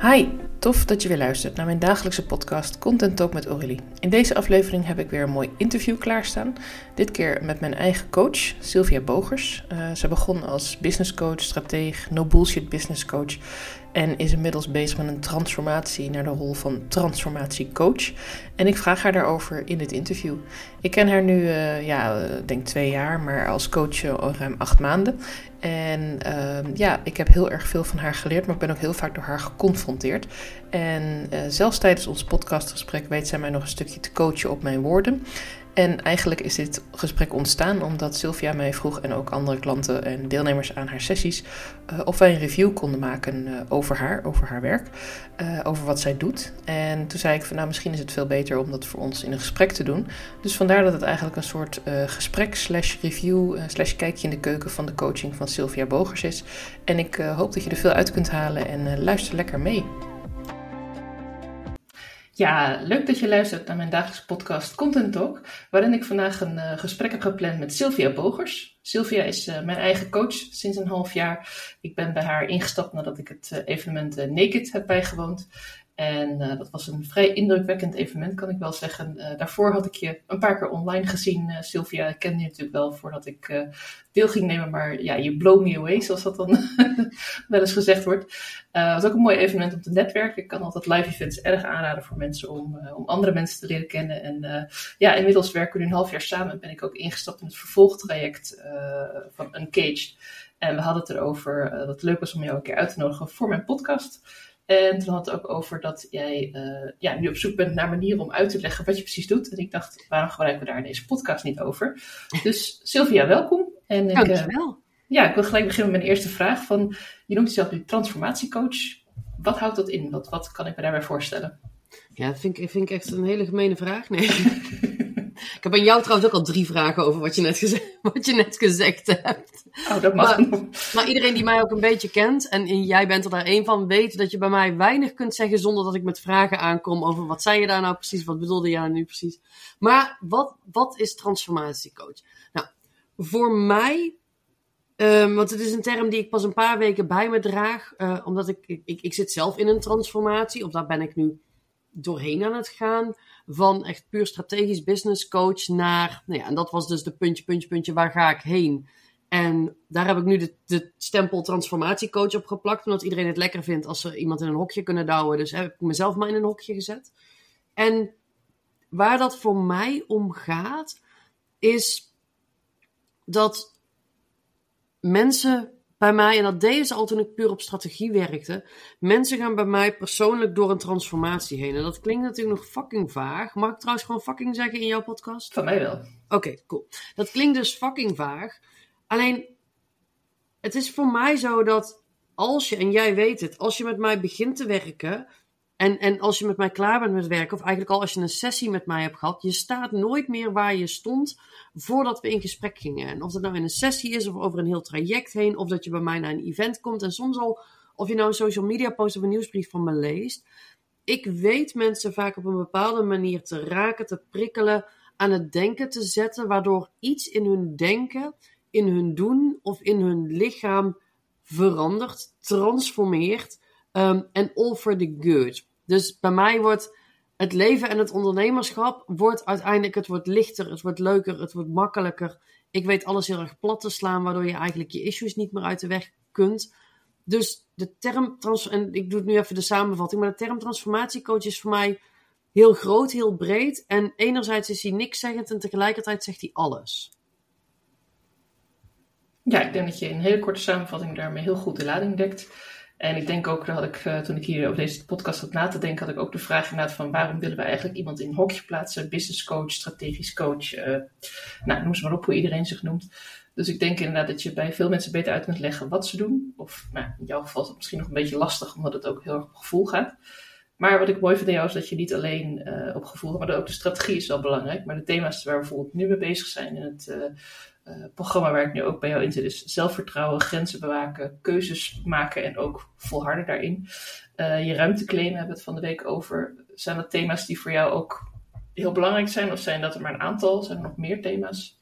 Hi, tof dat je weer luistert naar mijn dagelijkse podcast Content Talk met Aurélie. In deze aflevering heb ik weer een mooi interview klaarstaan. Dit keer met mijn eigen coach, Sylvia Bogers. Uh, ze begon als business coach, strateeg, no bullshit business coach en is inmiddels bezig met een transformatie naar de rol van transformatiecoach. En ik vraag haar daarover in dit interview. Ik ken haar nu, uh, ja, denk twee jaar, maar als coach ruim acht maanden. En uh, ja, ik heb heel erg veel van haar geleerd, maar ik ben ook heel vaak door haar geconfronteerd. En uh, zelfs tijdens ons podcastgesprek weet zij mij nog een stukje te coachen op mijn woorden. En eigenlijk is dit gesprek ontstaan omdat Sylvia mij vroeg en ook andere klanten en deelnemers aan haar sessies uh, of wij een review konden maken uh, over haar, over haar werk, uh, over wat zij doet. En toen zei ik van nou misschien is het veel beter om dat voor ons in een gesprek te doen. Dus vandaar dat het eigenlijk een soort gesprek slash review slash kijkje in de keuken van de coaching van Sylvia Bogers is. En ik hoop dat je er veel uit kunt halen en luister lekker mee. Ja, leuk dat je luistert naar mijn dagelijkse podcast Content Talk, waarin ik vandaag een uh, gesprek heb gepland met Sylvia Bogers. Sylvia is uh, mijn eigen coach sinds een half jaar. Ik ben bij haar ingestapt nadat ik het uh, evenement Naked heb bijgewoond. En uh, dat was een vrij indrukwekkend evenement, kan ik wel zeggen. Uh, daarvoor had ik je een paar keer online gezien, uh, Sylvia. Ik kende je natuurlijk wel voordat ik deel ging nemen. Maar ja, je blow me away, zoals dat dan wel eens gezegd wordt. Het was ook een mooi evenement om te netwerken. Ik kan altijd live events erg aanraden voor mensen om, om andere mensen te leren kennen. En ja, inmiddels werken we nu een half jaar samen en ben ik ook ingestapt in het vervolgtraject van Uncaged. En we hadden het erover dat het leuk was om jou een keer uit te nodigen voor mijn podcast. En toen had het ook over dat jij uh, ja, nu op zoek bent naar manieren om uit te leggen wat je precies doet. En ik dacht, waarom gebruiken we daar in deze podcast niet over? Dus Sylvia, welkom. En ik, Dankjewel. Uh, ja, ik wil gelijk beginnen met mijn eerste vraag. Van, je noemt jezelf nu transformatiecoach. Wat houdt dat in? Wat, wat kan ik me daarbij voorstellen? Ja, dat vind ik, vind ik echt een hele gemene vraag. Nee. Ik heb aan jou trouwens ook al drie vragen over wat je net, gezegd, wat je net gezegd hebt. Oh, dat mag. Maar, maar, iedereen die mij ook een beetje kent, en jij bent er daar één van, weet dat je bij mij weinig kunt zeggen zonder dat ik met vragen aankom over wat zei je daar nou precies, wat bedoelde je daar nu precies. Maar wat, wat is transformatiecoach? Nou, voor mij Um, want het is een term die ik pas een paar weken bij me draag. Uh, omdat ik, ik, ik zit zelf in een transformatie. Of daar ben ik nu doorheen aan het gaan. Van echt puur strategisch business coach naar, nou ja, en dat was dus de puntje, puntje, puntje, waar ga ik heen? En daar heb ik nu de, de stempel transformatiecoach op geplakt, omdat iedereen het lekker vindt als ze iemand in een hokje kunnen douwen. Dus heb ik mezelf maar in een hokje gezet. En waar dat voor mij om gaat, is dat mensen bij mij, en dat deden ze al toen ik puur op strategie werkte. Mensen gaan bij mij persoonlijk door een transformatie heen. En dat klinkt natuurlijk nog fucking vaag. Mag ik trouwens gewoon fucking zeggen in jouw podcast? Van mij wel. Oké, okay, cool. Dat klinkt dus fucking vaag. Alleen, het is voor mij zo dat als je, en jij weet het, als je met mij begint te werken, en, en als je met mij klaar bent met werken, of eigenlijk al als je een sessie met mij hebt gehad, je staat nooit meer waar je stond voordat we in gesprek gingen. En of dat nou in een sessie is, of over een heel traject heen, of dat je bij mij naar een event komt. En soms al, of je nou een social media post of een nieuwsbrief van me leest. Ik weet mensen vaak op een bepaalde manier te raken, te prikkelen, aan het denken te zetten, waardoor iets in hun denken, in hun doen of in hun lichaam verandert, transformeert Um, en all for the good. Dus bij mij wordt het leven en het ondernemerschap wordt uiteindelijk, het wordt lichter, het wordt leuker, het wordt makkelijker. Ik weet alles heel erg plat te slaan, waardoor je eigenlijk je issues niet meer uit de weg kunt. Dus de term, en ik doe het nu even de samenvatting, maar de term transformatiecoach is voor mij heel groot, heel breed. En enerzijds is hij niks zeggend en tegelijkertijd zegt hij alles. Ja, ik denk dat je in een hele korte samenvatting daarmee heel goed de lading dekt. En ik denk ook, dat ik, uh, toen ik hier over deze podcast had na te denken, had ik ook de vraag inderdaad van waarom willen we eigenlijk iemand in een hokje plaatsen? Business coach, strategisch coach, uh, nou noem ze maar op hoe iedereen zich noemt. Dus ik denk inderdaad dat je bij veel mensen beter uit kunt leggen wat ze doen. Of nou, in jouw geval is het misschien nog een beetje lastig, omdat het ook heel erg op gevoel gaat. Maar wat ik mooi vind aan jou is dat je niet alleen uh, op gevoel maar ook de strategie is wel belangrijk. Maar de thema's waar we bijvoorbeeld nu mee bezig zijn in het uh, programma waar ik nu ook bij jou in zit, is zelfvertrouwen, grenzen bewaken, keuzes maken en ook volharden daarin. Uh, je ruimte claimen hebben we het van de week over. Zijn dat thema's die voor jou ook heel belangrijk zijn? Of zijn dat er maar een aantal? Zijn er nog meer thema's?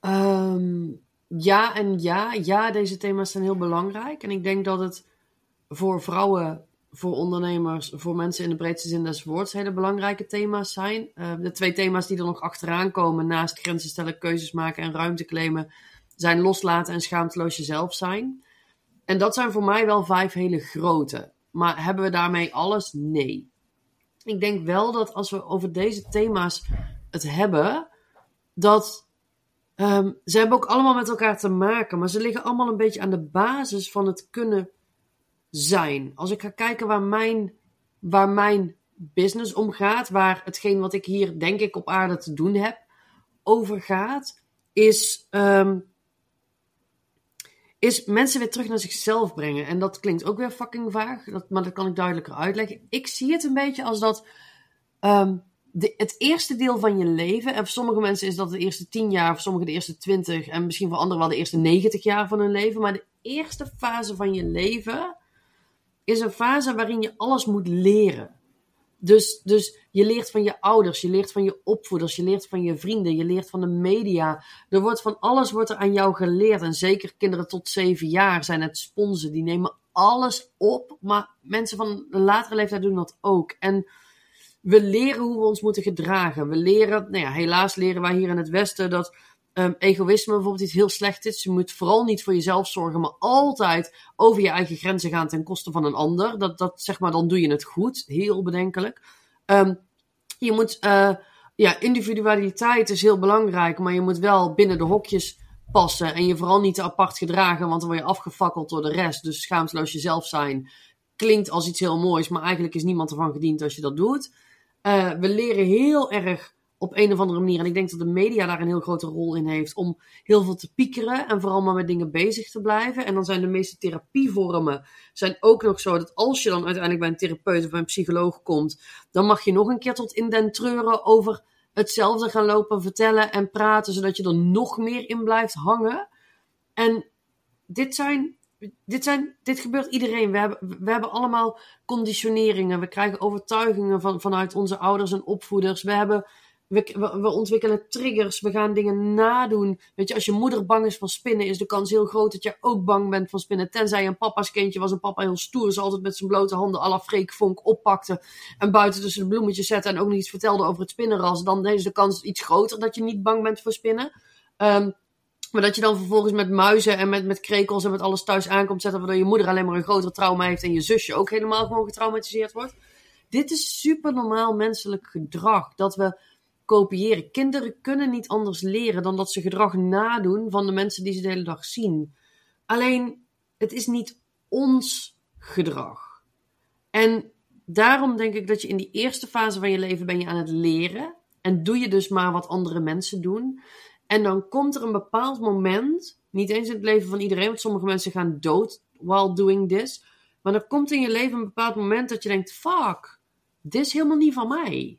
Um, ja en ja. Ja, deze thema's zijn heel belangrijk. En ik denk dat het voor vrouwen, voor ondernemers, voor mensen in de breedste zin des woords hele belangrijke thema's zijn. Uh, de twee thema's die er nog achteraan komen, naast grenzen stellen, keuzes maken en ruimte claimen, zijn loslaten en schaamteloos jezelf zijn. En dat zijn voor mij wel vijf hele grote. Maar hebben we daarmee alles? Nee. Ik denk wel dat als we over deze thema's het hebben, dat um, ze hebben ook allemaal met elkaar te maken, maar ze liggen allemaal een beetje aan de basis van het kunnen zijn. Als ik ga kijken waar mijn, waar mijn business om gaat, waar hetgeen wat ik hier denk ik op aarde te doen heb over gaat, is um, is mensen weer terug naar zichzelf brengen. En dat klinkt ook weer fucking vaag, dat, maar dat kan ik duidelijker uitleggen. Ik zie het een beetje als dat um, de, het eerste deel van je leven, en voor sommige mensen is dat de eerste tien jaar, voor sommigen de eerste twintig, en misschien voor anderen wel de eerste negentig jaar van hun leven. Maar de eerste fase van je leven is een fase waarin je alles moet leren. Dus, dus je leert van je ouders, je leert van je opvoeders, je leert van je vrienden, je leert van de media. Er wordt van alles wordt er aan jou geleerd. En zeker kinderen tot zeven jaar zijn het sponsen. Die nemen alles op. Maar mensen van een latere leeftijd doen dat ook. En we leren hoe we ons moeten gedragen. We leren, nou ja, helaas leren wij hier in het Westen dat um, egoïsme bijvoorbeeld iets heel slecht is. Je moet vooral niet voor jezelf zorgen, maar altijd over je eigen grenzen gaan ten koste van een ander. Dat, dat zeg maar, dan doe je het goed. Heel bedenkelijk. Um, je moet, uh, ja, individualiteit is heel belangrijk, maar je moet wel binnen de hokjes passen en je vooral niet te apart gedragen, want dan word je afgefakkeld door de rest. Dus schaamteloos jezelf zijn klinkt als iets heel moois, maar eigenlijk is niemand ervan gediend als je dat doet. Uh, we leren heel erg op een of andere manier. En ik denk dat de media daar een heel grote rol in heeft. Om heel veel te piekeren en vooral maar met dingen bezig te blijven. En dan zijn de meeste therapievormen zijn ook nog zo dat als je dan uiteindelijk bij een therapeut of bij een psycholoog komt, dan mag je nog een keer tot in den treuren over hetzelfde gaan lopen vertellen en praten, zodat je er nog meer in blijft hangen. En dit zijn dit, zijn, dit gebeurt iedereen. We hebben, we hebben allemaal conditioneringen. We krijgen overtuigingen van, vanuit onze ouders en opvoeders. We hebben we, we, ontwikkelen triggers, we gaan dingen nadoen. Weet je, als je moeder bang is van spinnen, is de kans heel groot dat je ook bang bent van spinnen. Tenzij je een papa's kindje was, een papa heel stoer, ze altijd met zijn blote handen à la Vonk oppakte en buiten tussen de bloemetjes zette en ook nog iets vertelde over het spinnenras. Dan is de kans iets groter dat je niet bang bent voor spinnen. Um, maar dat je dan vervolgens met muizen en met, met krekels en met alles thuis aankomt zetten, waardoor je moeder alleen maar een groter trauma heeft en je zusje ook helemaal gewoon getraumatiseerd wordt. Dit is super normaal menselijk gedrag. Dat we kopiëren. Kinderen kunnen niet anders leren dan dat ze gedrag nadoen van de mensen die ze de hele dag zien. Alleen, het is niet ons gedrag. En daarom denk ik dat je in die eerste fase van je leven ben je aan het leren. En doe je dus maar wat andere mensen doen. En dan komt er een bepaald moment, niet eens in het leven van iedereen, want sommige mensen gaan dood while doing this. Maar er komt in je leven een bepaald moment dat je denkt: fuck, dit is helemaal niet van mij.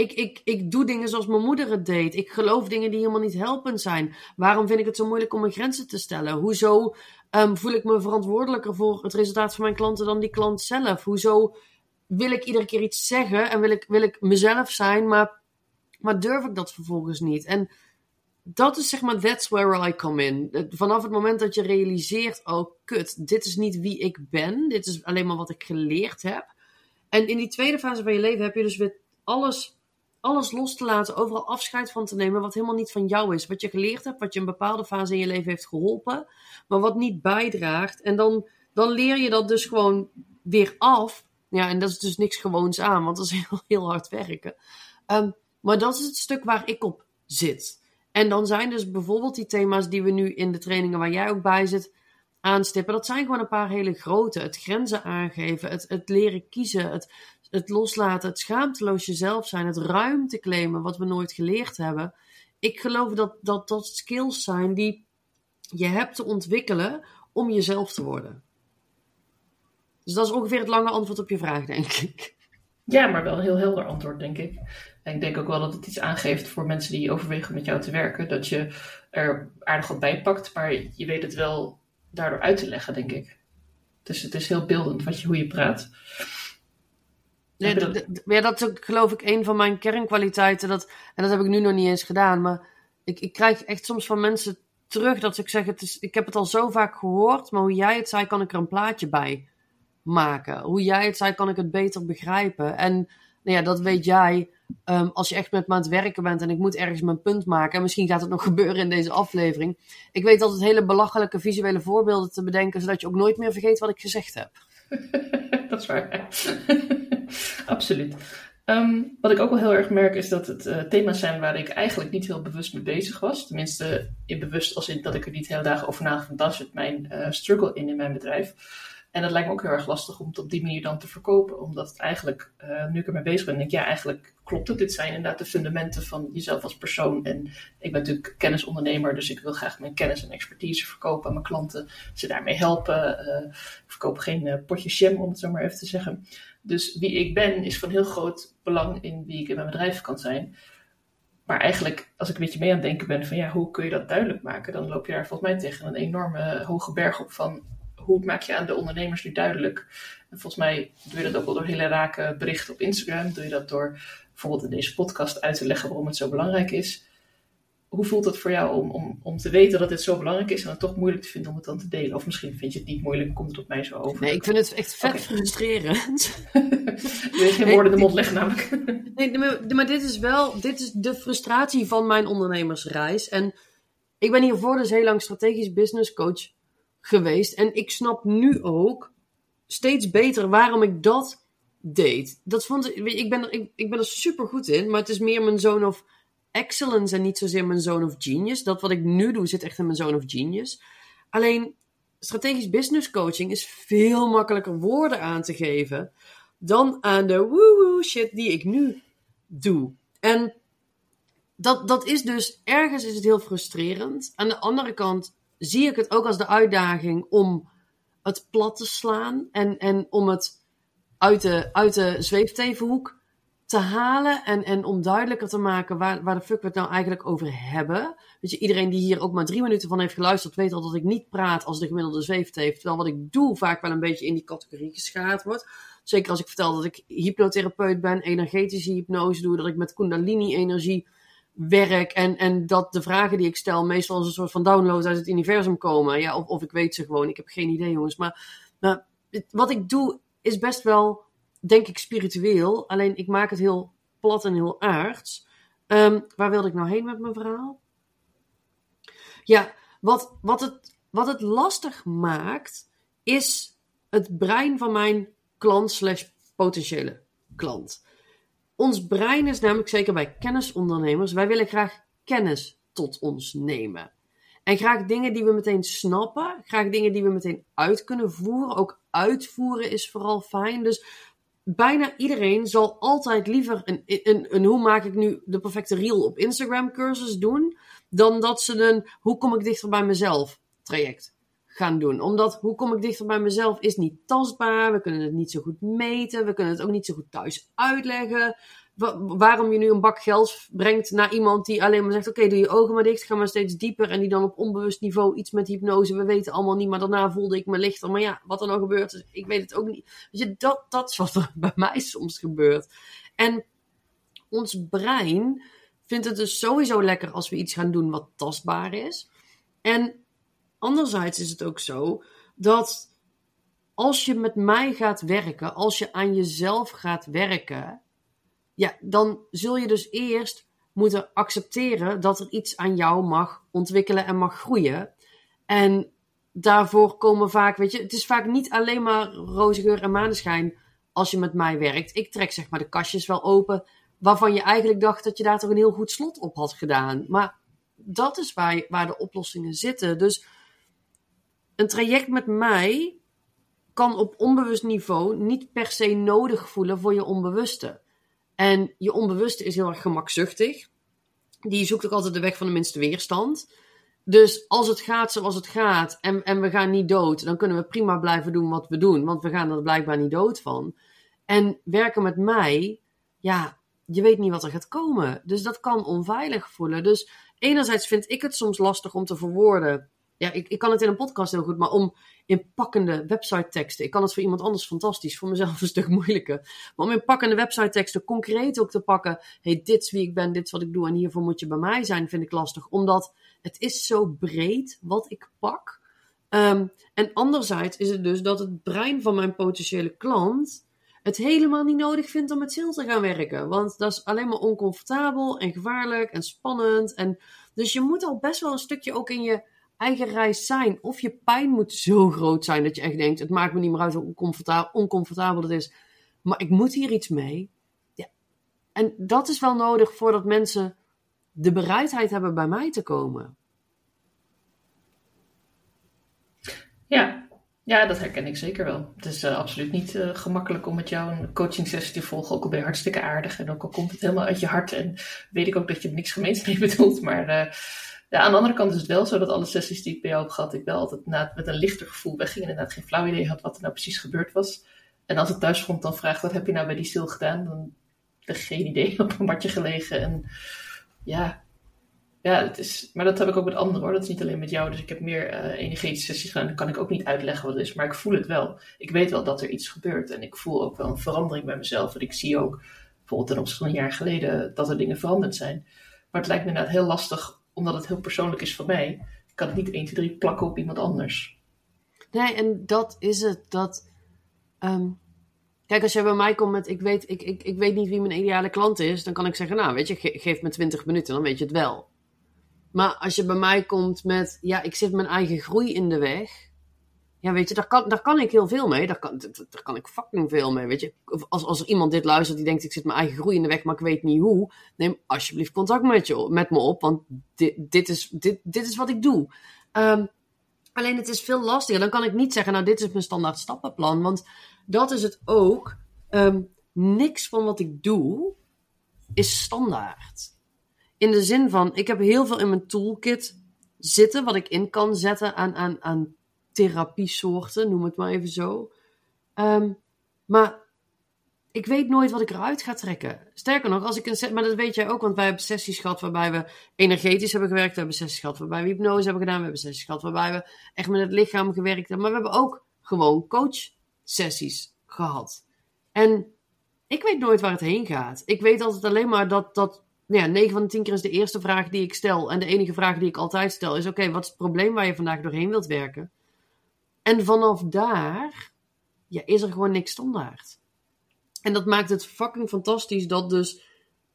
Ik, ik, ik doe dingen zoals mijn moeder het deed. Ik geloof dingen die helemaal niet helpend zijn. Waarom vind ik het zo moeilijk om mijn grenzen te stellen? Hoezo um, voel ik me verantwoordelijker voor het resultaat van mijn klanten dan die klant zelf? Hoezo wil ik iedere keer iets zeggen en wil ik, wil ik mezelf zijn, maar, maar durf ik dat vervolgens niet? En dat is zeg maar, that's where I come in. Vanaf het moment dat je realiseert, oh kut, dit is niet wie ik ben. Dit is alleen maar wat ik geleerd heb. En in die tweede fase van je leven heb je dus weer alles alles los te laten, overal afscheid van te nemen wat helemaal niet van jou is. Wat je geleerd hebt, wat je een bepaalde fase in je leven heeft geholpen, maar wat niet bijdraagt. En dan, dan leer je dat dus gewoon weer af. Ja, en dat is dus niks gewoons aan, want dat is heel, heel hard werken. Um, maar dat is het stuk waar ik op zit. En dan zijn dus bijvoorbeeld die thema's die we nu in de trainingen waar jij ook bij zit aanstippen. Dat zijn gewoon een paar hele grote. Het grenzen aangeven, het, het leren kiezen, het het loslaten, het schaamteloos jezelf zijn, het ruimte claimen, wat we nooit geleerd hebben. Ik geloof dat dat, dat skills zijn die je hebt te ontwikkelen om jezelf te worden. Dus dat is ongeveer het lange antwoord op je vraag, denk ik. Ja, maar wel een heel helder antwoord, denk ik. En ik denk ook wel dat het iets aangeeft voor mensen die overwegen met jou te werken. Dat je er aardig wat bij pakt, maar je weet het wel daardoor uit te leggen, denk ik. Dus het is heel beeldend wat je, hoe je praat. Nee, dat... Ja, dat is ook, geloof ik een van mijn kernkwaliteiten. Dat, en dat heb ik nu nog niet eens gedaan. Maar ik, ik krijg echt soms van mensen terug dat ik zeg: het is, Ik heb het al zo vaak gehoord, maar hoe jij het zei, kan ik er een plaatje bij maken. Hoe jij het zei, kan ik het beter begrijpen. En nou ja, dat weet jij. Ehm, als je echt met me aan het werken bent en ik moet ergens mijn punt maken. En misschien gaat het nog gebeuren in deze aflevering. Ik weet altijd hele belachelijke visuele voorbeelden te bedenken. Zodat je ook nooit meer vergeet wat ik gezegd heb. is waar. Absoluut. Ehm, wat ik ook wel heel erg merk is dat het uh, thema's zijn waar ik eigenlijk niet heel bewust mee bezig was. Tenminste, in bewust als in dat ik er niet hele dagen over nagedacht. Is mijn uh, struggle in in mijn bedrijf. En dat lijkt me ook heel erg lastig om het op die manier dan te verkopen. Omdat het eigenlijk, uh, nu ik ermee bezig ben, denk ik, ja, eigenlijk klopt het. Dit zijn inderdaad de fundamenten van jezelf als persoon. En ik ben natuurlijk kennisondernemer, dus ik wil graag mijn kennis en expertise verkopen aan mijn klanten. Ze daarmee helpen. Uh, ik verkoop geen uh, potje jam, om het zo maar even te zeggen. Dus wie ik ben, is van heel groot belang in wie ik in mijn bedrijf kan zijn. Maar eigenlijk, als ik een beetje mee aan het denken ben van ja, hoe kun je dat duidelijk maken? Dan loop je daar volgens mij tegen een enorme hoge berg op van hoe maak je aan de ondernemers nu duidelijk? En volgens mij doe je dat ook wel door hele rake berichten op Instagram. Doe je dat door bijvoorbeeld in deze podcast uit te leggen waarom het zo belangrijk is. Hoe voelt het voor jou om, om, om te weten dat dit zo belangrijk is en het toch moeilijk te vinden om het dan te delen? Of misschien vind je het niet moeilijk, komt het op mij zo over? Nee, ik vind het echt vet frustrerend. Wil je geen woorden in de mond leggen namelijk? nee, maar dit is wel dit is de frustratie van mijn ondernemersreis. En ik ben hiervoor dus heel lang strategisch business coach geweest. En ik snap nu ook steeds beter waarom ik dat deed. Dat vond ik, ik, ben er, ik, ik ben er super goed in, maar het is meer mijn zone of excellence en niet zozeer mijn zone of genius. Dat wat ik nu doe zit echt in mijn zone of genius. Alleen strategisch business coaching is veel makkelijker woorden aan te geven dan aan de woo-woo shit die ik nu doe. En dat, dat is dus, ergens is het heel frustrerend. Aan de andere kant zie ik het ook als de uitdaging om het plat te slaan en, en om het uit de, uit de zweeftevenhoek te halen en, en om duidelijker te maken waar, waar de fuck we het nou eigenlijk over hebben. Weet je, iedereen die hier ook maar drie minuten van heeft geluisterd, weet al dat ik niet praat als de gemiddelde zweefteef. Terwijl wat ik doe vaak wel een beetje in die categorie geschaad wordt. Zeker als ik vertel dat ik hypnotherapeut ben, energetische hypnose doe, dat ik met kundalini-energie werk en, en dat de vragen die ik stel meestal als een soort van download uit het universum komen. Ja, of, of ik weet ze gewoon. Ik heb geen idee, jongens. Maar, wat ik doe is best wel, denk ik, spiritueel. Alleen ik maak het heel plat en heel aards. Um, waar wilde ik nou heen met mijn verhaal? Ja, wat, wat, het, wat het lastig maakt, is het brein van mijn klant slash potentiële klant. Ons brein is namelijk zeker bij kennisondernemers, wij willen graag kennis tot ons nemen. En graag dingen die we meteen snappen, graag dingen die we meteen uit kunnen voeren. Ook uitvoeren is vooral fijn. Dus bijna iedereen zal altijd liever een, een, een hoe maak ik nu de perfecte reel op Instagram cursus doen, dan dat ze een hoe kom ik dichter bij mezelf traject gaan doen. Omdat hoe kom ik dichter bij mezelf is niet tastbaar. We kunnen het niet zo goed meten. We kunnen het ook niet zo goed thuis uitleggen waarom je nu een bak geld brengt naar iemand die alleen maar zegt: Oké, doe je ogen maar dicht, ga maar steeds dieper. En die dan op onbewust niveau iets met hypnose. We weten allemaal niet, maar daarna voelde ik me lichter. Maar ja, wat er nou gebeurt, ik weet het ook niet. Je, dat, dat is wat er bij mij soms gebeurt. En ons brein vindt het dus sowieso lekker als we iets gaan doen wat tastbaar is. En anderzijds is het ook zo dat als je met mij gaat werken, als je aan jezelf gaat werken ja, dan zul je dus eerst moeten accepteren dat er iets aan jou mag ontwikkelen en mag groeien. En daarvoor komen vaak, weet je, het is vaak niet alleen maar roze geur en maneschijn als je met mij werkt. Ik trek zeg maar de kastjes wel open waarvan je eigenlijk dacht dat je daar toch een heel goed slot op had gedaan. Maar dat is waar, waar de oplossingen zitten. Dus een traject met mij kan op onbewust niveau niet per se nodig voelen voor je onbewuste. En je onbewuste is heel erg gemakzuchtig. Die zoekt ook altijd de weg van de minste weerstand. Dus als het gaat zoals het gaat en, en we gaan niet dood, dan kunnen we prima blijven doen wat we doen. Want we gaan er blijkbaar niet dood van. En werken met mij, ja, je weet niet wat er gaat komen. Dus dat kan onveilig voelen. Dus enerzijds vind ik het soms lastig om te verwoorden ja, ik, ik kan het in een podcast heel goed, maar om in pakkende website teksten. Ik kan het voor iemand anders fantastisch, voor mezelf een stuk moeilijker. Maar om in pakkende website teksten concreet ook te pakken. hey, dit is wie ik ben, dit is wat ik doe en hiervoor moet je bij mij zijn, vind ik lastig. Omdat het is zo breed wat ik pak. Ehm, en anderzijds is het dus dat het brein van mijn potentiële klant het helemaal niet nodig vindt om met sales te gaan werken. Want dat is alleen maar oncomfortabel en gevaarlijk en spannend. En dus je moet al best wel een stukje ook in je eigen reis zijn. Of je pijn moet zo groot zijn dat je echt denkt: het maakt me niet meer uit hoe oncomfortabel, het is. Maar ik moet hier iets mee. Ja. En dat is wel nodig voordat mensen de bereidheid hebben bij mij te komen. Ja, ja, dat herken ik zeker wel. Het is uh, absoluut niet uh, gemakkelijk om met jou een coaching sessie te volgen. Ook al ben je hartstikke aardig en ook al komt het helemaal uit je hart. En weet ik ook dat je niks gemeens mee bedoelt. Maar uh, ja, aan de andere kant is het wel zo dat alle sessies die ik bij jou heb gehad, ik wel altijd met een lichter gevoel wegging. Inderdaad geen flauw idee had wat er nou precies gebeurd was. En als ik thuis komt, dan vraag wat heb je nou bij die stil gedaan? Dan heb ik geen idee op een matje gelegen. En ja, ja, het is, maar dat heb ik ook met anderen hoor. Dat is niet alleen met jou. Dus ik heb meer uh, energetische sessies gedaan. Dan kan ik ook niet uitleggen wat het is. Maar ik voel het wel. Ik weet wel dat er iets gebeurt. En ik voel ook wel een verandering bij mezelf. En ik zie ook, bijvoorbeeld ten opzichte van een jaar geleden, dat er dingen veranderd zijn. Maar het lijkt me inderdaad heel lastig, omdat het heel persoonlijk is voor mij. Kan het niet 1, 2, 3 plakken op iemand anders. Nee, en dat is het. Dat, um, kijk, als je bij mij komt met, ik weet, ik, ik, ik weet niet wie mijn ideale klant is. Dan kan ik zeggen, nou weet je, ge geef me 20 minuten, dan weet je het wel. Maar als je bij mij komt met, ja, ik zit mijn eigen groei in de weg. Ja, weet je, daar kan, daar kan ik heel veel mee. Daar kan, daar kan ik fucking veel mee, weet je. Als, als er iemand dit luistert die denkt, ik zit mijn eigen groei in de weg, maar ik weet niet hoe. Neem alsjeblieft contact met, je, met me op, want dit, dit, is, dit, dit is wat ik doe. Um, alleen het is veel lastiger. Dan kan ik niet zeggen, nou, dit is mijn standaard stappenplan. Want dat is het ook. Um, niks van wat ik doe is standaard. In de zin van, ik heb heel veel in mijn toolkit zitten, wat ik in kan zetten aan, aan, aan therapiesoorten, noem het maar even zo. Um, maar ik weet nooit wat ik eruit ga trekken. Sterker nog, als ik een maar dat weet jij ook, want wij hebben sessies gehad waarbij we energetisch hebben gewerkt. We hebben sessies gehad waarbij we hypnose hebben gedaan. We hebben sessies gehad waarbij we echt met het lichaam gewerkt hebben. Maar we hebben ook gewoon coach sessies gehad. En ik weet nooit waar het heen gaat. Ik weet altijd alleen maar dat, dat nou ja, 9 van de 10 keer is de eerste vraag die ik stel. En de enige vraag die ik altijd stel is: oké, wat is het probleem waar je vandaag doorheen wilt werken? En vanaf daar ja, is er gewoon niks standaard. En dat maakt het fucking fantastisch dat dus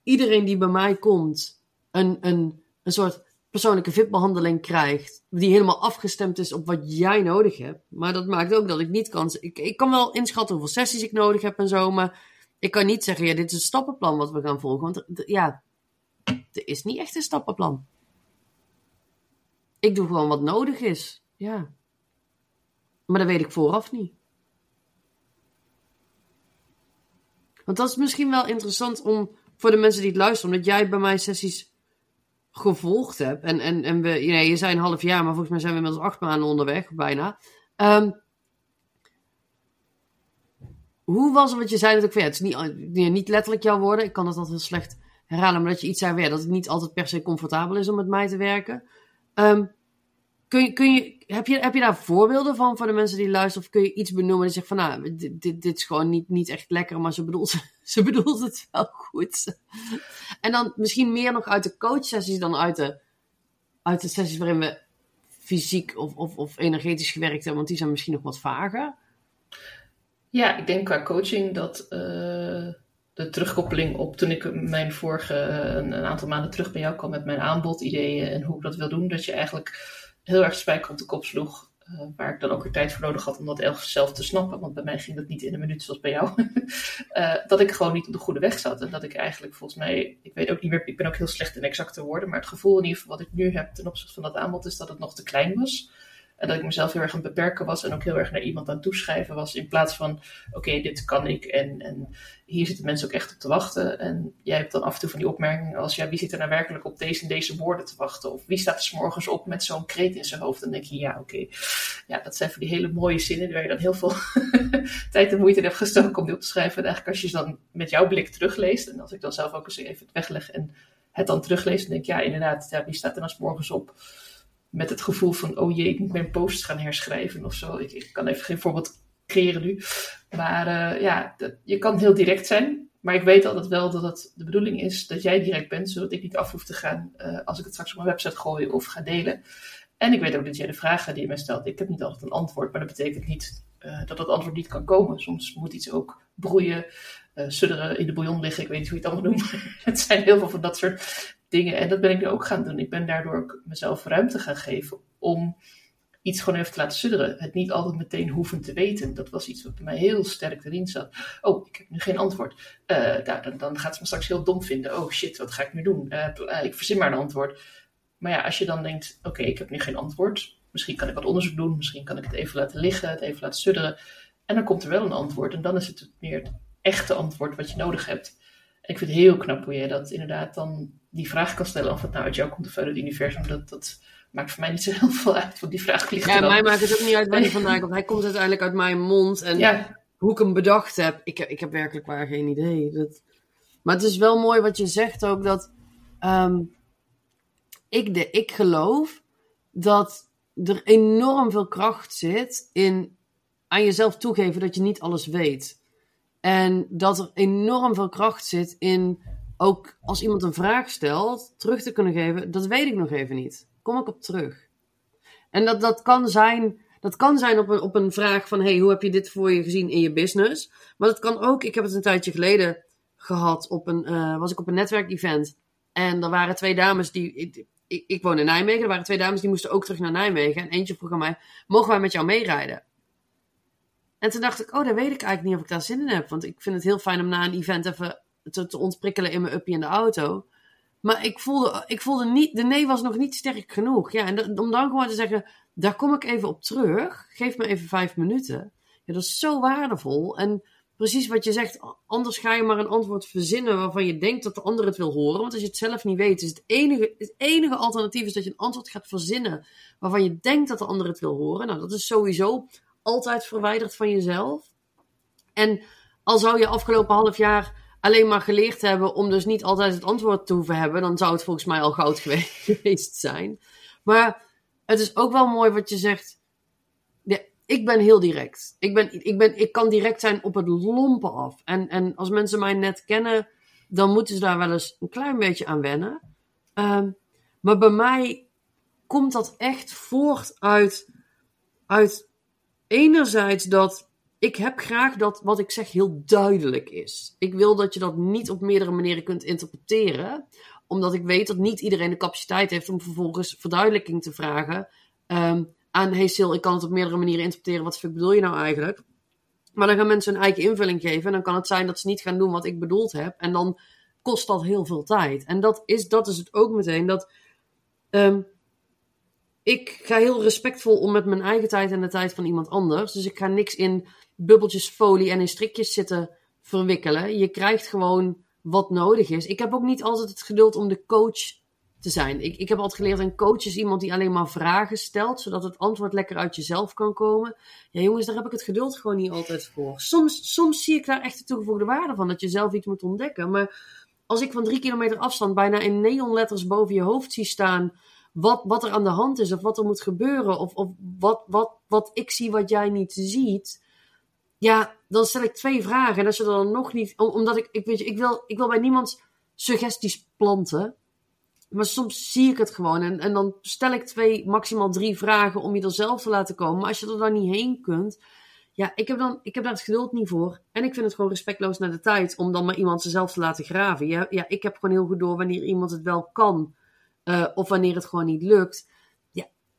iedereen die bij mij komt een, een, een soort persoonlijke VIP-behandeling krijgt. Die helemaal afgestemd is op wat jij nodig hebt. Maar dat maakt ook dat ik niet kan. Ik, ik kan wel inschatten hoeveel sessies ik nodig heb en zo. Maar ik kan niet zeggen: ja, dit is een stappenplan wat we gaan volgen. Want ja, er is niet echt een stappenplan. Ik doe gewoon wat nodig is. Ja. Maar dat weet ik vooraf niet. Want dat is misschien wel interessant om voor de mensen die het luisteren, omdat jij bij mij sessies gevolgd hebt. En, en, en we, je, je zei een half jaar, maar volgens mij zijn we inmiddels acht maanden onderweg, bijna. Um, hoe was het wat je zei? Dat ik, ja, het is niet, niet letterlijk jouw woorden. Ik kan dat altijd heel slecht herhalen, maar dat je iets zei weer, dat het niet altijd per se comfortabel is om met mij te werken. Um, kun je, kun je, heb, je, heb je daar voorbeelden van voor de mensen die luisteren? Of kun je iets benoemen die zegt van, nou, dit, dit, dit is gewoon niet, niet echt lekker, maar ze bedoelt, ze bedoelt het wel goed. En dan misschien meer nog uit de coachsessies dan uit de, uit de sessies waarin we fysiek of, of, of energetisch gewerkt hebben, want die zijn misschien nog wat vager. Ja, ik denk qua coaching dat... Uh de terugkoppeling op toen ik mijn vorige, een, een, aantal maanden terug bij jou kwam met mijn aanbod, ideeën en hoe ik dat wil doen. Dat je eigenlijk heel erg spijker op de kop sloeg. Uh, waar ik dan ook weer tijd voor nodig had om dat zelf te snappen. Want bij mij ging dat niet in een minuut zoals bij jou. uh, dat ik gewoon niet op de goede weg zat. En dat ik eigenlijk volgens mij, ik weet ook niet meer, ik ben ook heel slecht in exacte woorden. Maar het gevoel in ieder geval wat ik nu heb ten opzichte van dat aanbod is dat het nog te klein was. En dat ik mezelf heel erg aan het beperken was en ook heel erg naar iemand aan toeschrijven was. In plaats van, oké, dit kan ik en, en hier zitten mensen ook echt op te wachten. En jij hebt dan af en toe van die opmerkingen als, ja, wie zit er nou werkelijk op deze en deze woorden te wachten? Of wie staat er s morgens op met zo'n kreet in zijn hoofd? Dan denk je, ja, oké. Ja, dat zijn voor die hele mooie zinnen waar je dan heel veel tijd en moeite in hebt gestoken om die op te schrijven. En eigenlijk als je ze dan met jouw blik terugleest, en als ik dan zelf ook eens even het wegleg en het dan teruglees, dan denk ik, ja, inderdaad, wie staat er dan s morgens op? Met het gevoel van, oh jee, ik moet mijn post gaan herschrijven of zo. Ik, ik kan even geen voorbeeld creëren nu. Maar uh, ja, dat, je kan heel direct zijn. Maar ik weet altijd wel dat het de bedoeling is dat jij direct bent, zodat ik niet af hoef te gaan uh, als ik het straks op mijn website gooi of ga delen. En ik weet ook dat jij de vragen die je mij stelt, ik heb niet altijd een antwoord, maar dat betekent niet uh, dat het antwoord niet kan komen. Soms moet iets ook broeien, uh, sudderen, in de bouillon liggen, ik weet niet hoe je het allemaal noemt. het zijn heel veel van dat soort dingen. En dat ben ik nu ook gaan doen. Ik ben daardoor ook mezelf ruimte gaan geven om iets gewoon even te laten sudderen. Het niet altijd meteen hoeven te weten. Dat was iets wat bij mij heel sterk erin zat. Oh, ik heb nu geen antwoord. Uh, nou, dan, dan gaat ze me straks heel dom vinden. Oh shit, wat ga ik nu doen? Uh, ik verzin maar een antwoord. Maar ja, als je dan denkt, oké, ik heb nu geen antwoord. Misschien kan ik wat onderzoek doen. Misschien kan ik het even laten liggen, het even laten sudderen. En dan komt er wel een antwoord. En dan is het meer het echte antwoord wat je nodig hebt. En ik vind het heel knap hoe je dat inderdaad dan die vraag kan stellen. Of het nou uit jou komt of uit het universum. Dat, dat maakt voor mij niet zo heel veel uit. Want die vraag ligt Ja, mij maakt het ook niet uit waar hij vandaan komt. Hij komt uiteindelijk uit mijn mond. En Ja. hoe ik hem bedacht heb, ik, ik heb werkelijk waar geen idee. Dat... Maar het is wel mooi wat je zegt ook, dat ehm, ik, de, ik geloof dat er enorm veel kracht zit in aan jezelf toegeven dat je niet alles weet. En dat er enorm veel kracht zit in ook als iemand een vraag stelt, terug te kunnen geven, dat weet ik nog even niet. Kom ik op terug. En dat, dat kan zijn, dat kan zijn op, een, op een vraag van, hey, hoe heb je dit voor je gezien in je business? Maar dat kan ook, ik heb het een tijdje geleden gehad, op een, uh, was ik op een netwerkevent. En er waren twee dames die, ik, ik, ik woon in Nijmegen, er waren twee dames die moesten ook terug naar Nijmegen. En eentje vroeg aan mij, mogen wij met jou meerijden? En toen dacht ik, oh, daar weet ik eigenlijk niet of ik daar zin in heb. Want ik vind het heel fijn om na een event even te, te ontprikkelen in mijn uppie in de auto. Maar ik voelde, ik voelde niet, de nee was nog niet sterk genoeg. Ja, en om dan gewoon te zeggen, daar kom ik even op terug. Geef me even vijf minuten. Ja, dat is zo waardevol. En precies wat je zegt, anders ga je maar een antwoord verzinnen waarvan je denkt dat de ander het wil horen. Want als je het zelf niet weet, is het enige, het enige alternatief is dat je een antwoord gaat verzinnen waarvan je denkt dat de ander het wil horen. Nou, dat is sowieso altijd verwijderd van jezelf. En al zou je afgelopen half jaar alleen maar geleerd hebben om dus niet altijd het antwoord te hoeven hebben, dan zou het volgens mij al goud geweest zijn. Maar het is ook wel mooi wat je zegt. Ik ben heel direct. Ik, ben, ik, ben, ik kan direct zijn op het lompen af. En, en als mensen mij net kennen, dan moeten ze daar wel eens een klein beetje aan wennen. Um, maar bij mij komt dat echt voort uit, uit enerzijds dat ik heb graag dat wat ik zeg heel duidelijk is. Ik wil dat je dat niet op meerdere manieren kunt interpreteren, omdat ik weet dat niet iedereen de capaciteit heeft om vervolgens verduidelijking te vragen um, aan hey Sil, ik kan het op meerdere manieren interpreteren, wat bedoel je nou eigenlijk? Maar dan gaan mensen hun eigen invulling geven en dan kan het zijn dat ze niet gaan doen wat ik bedoeld heb en dan kost dat heel veel tijd. En dat is, dat is het ook meteen, dat um, ik ga heel respectvol om met mijn eigen tijd en de tijd van iemand anders. Dus ik ga niks in bubbeltjes folie en in strikjes zitten verwikkelen. Je krijgt gewoon wat nodig is. Ik heb ook niet altijd het geduld om de coach te zijn. Ik, ik heb altijd geleerd, een coach is iemand die alleen maar vragen stelt, zodat het antwoord lekker uit jezelf kan komen. Ja, jongens, daar heb ik het geduld gewoon niet altijd voor. Soms, soms zie ik daar echt de toegevoegde waarde van, dat je zelf iets moet ontdekken. Maar als ik van drie kilometer afstand bijna in neonletters boven je hoofd zie staan wat, wat er aan de hand is, of wat er moet gebeuren, of, of wat, wat, wat ik zie wat jij niet ziet. Ja, dan stel ik twee vragen. En als je dan nog niet. Omdat ik, ik weet je, ik wil, ik wil bij niemand suggesties planten. Maar soms zie ik het gewoon. En, en dan stel ik twee, maximaal drie vragen om je er zelf te laten komen. Maar als je er dan niet heen kunt. Ja, ik heb, dan, ik heb daar het geduld niet voor. En ik vind het gewoon respectloos naar de tijd om dan maar iemand zelf te laten graven. Ja, ja, ik heb gewoon heel goed door wanneer iemand het wel kan. Uh, of wanneer het gewoon niet lukt.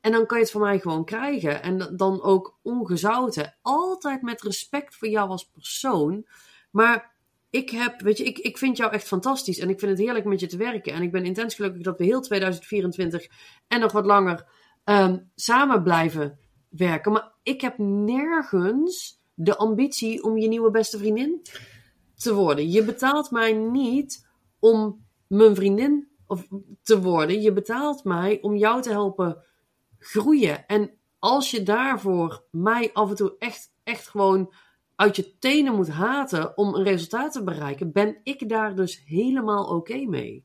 En dan kan je het van mij gewoon krijgen. En dan ook ongezouten. Altijd met respect voor jou als persoon. Maar ik heb, weet je, ik, ik vind jou echt fantastisch. En ik vind het heerlijk met je te werken. En ik ben intens gelukkig dat we heel 2024 en nog wat langer um, samen blijven werken. Maar ik heb nergens de ambitie om je nieuwe beste vriendin te worden. Je betaalt mij niet om mijn vriendin te worden. Je betaalt mij om jou te helpen groeien. En als je daarvoor mij af en toe echt, echt gewoon uit je tenen moet haten om een resultaat te bereiken, ben ik daar dus helemaal oké mee.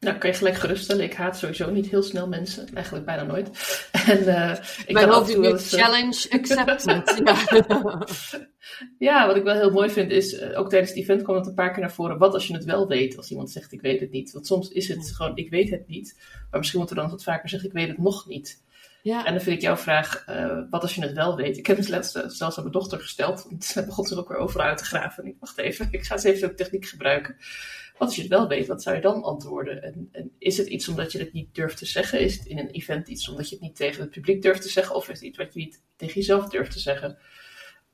Nou, kan je gelijk geruststellen. Ik haat sowieso niet heel snel mensen. Eigenlijk bijna nooit. En, uh, ik Mijn hoofd wel eens, challenge accepted. ja. ja, wat ik wel heel mooi vind is, uh, ook tijdens het event kwam het een paar keer naar voren. Wat als je het wel weet, als iemand zegt ik weet het niet. Want soms is het gewoon ik weet het niet. Maar misschien moeten we dan wat vaker zeggen ik weet het nog niet. Ja. En dan vind ik jouw vraag, uh, wat als je het wel weet? Ik heb het laatst zelfs aan mijn dochter gesteld. Want ze begon zich ook weer overal uit te graven. En ik wacht even, ik ga eens even de techniek gebruiken. Wat als je het wel weet, wat zou je dan antwoorden? En, en, is het iets omdat je het niet durft te zeggen? Is het in een event iets omdat je het niet tegen het publiek durft te zeggen? Of is het iets wat je niet tegen jezelf durft te zeggen?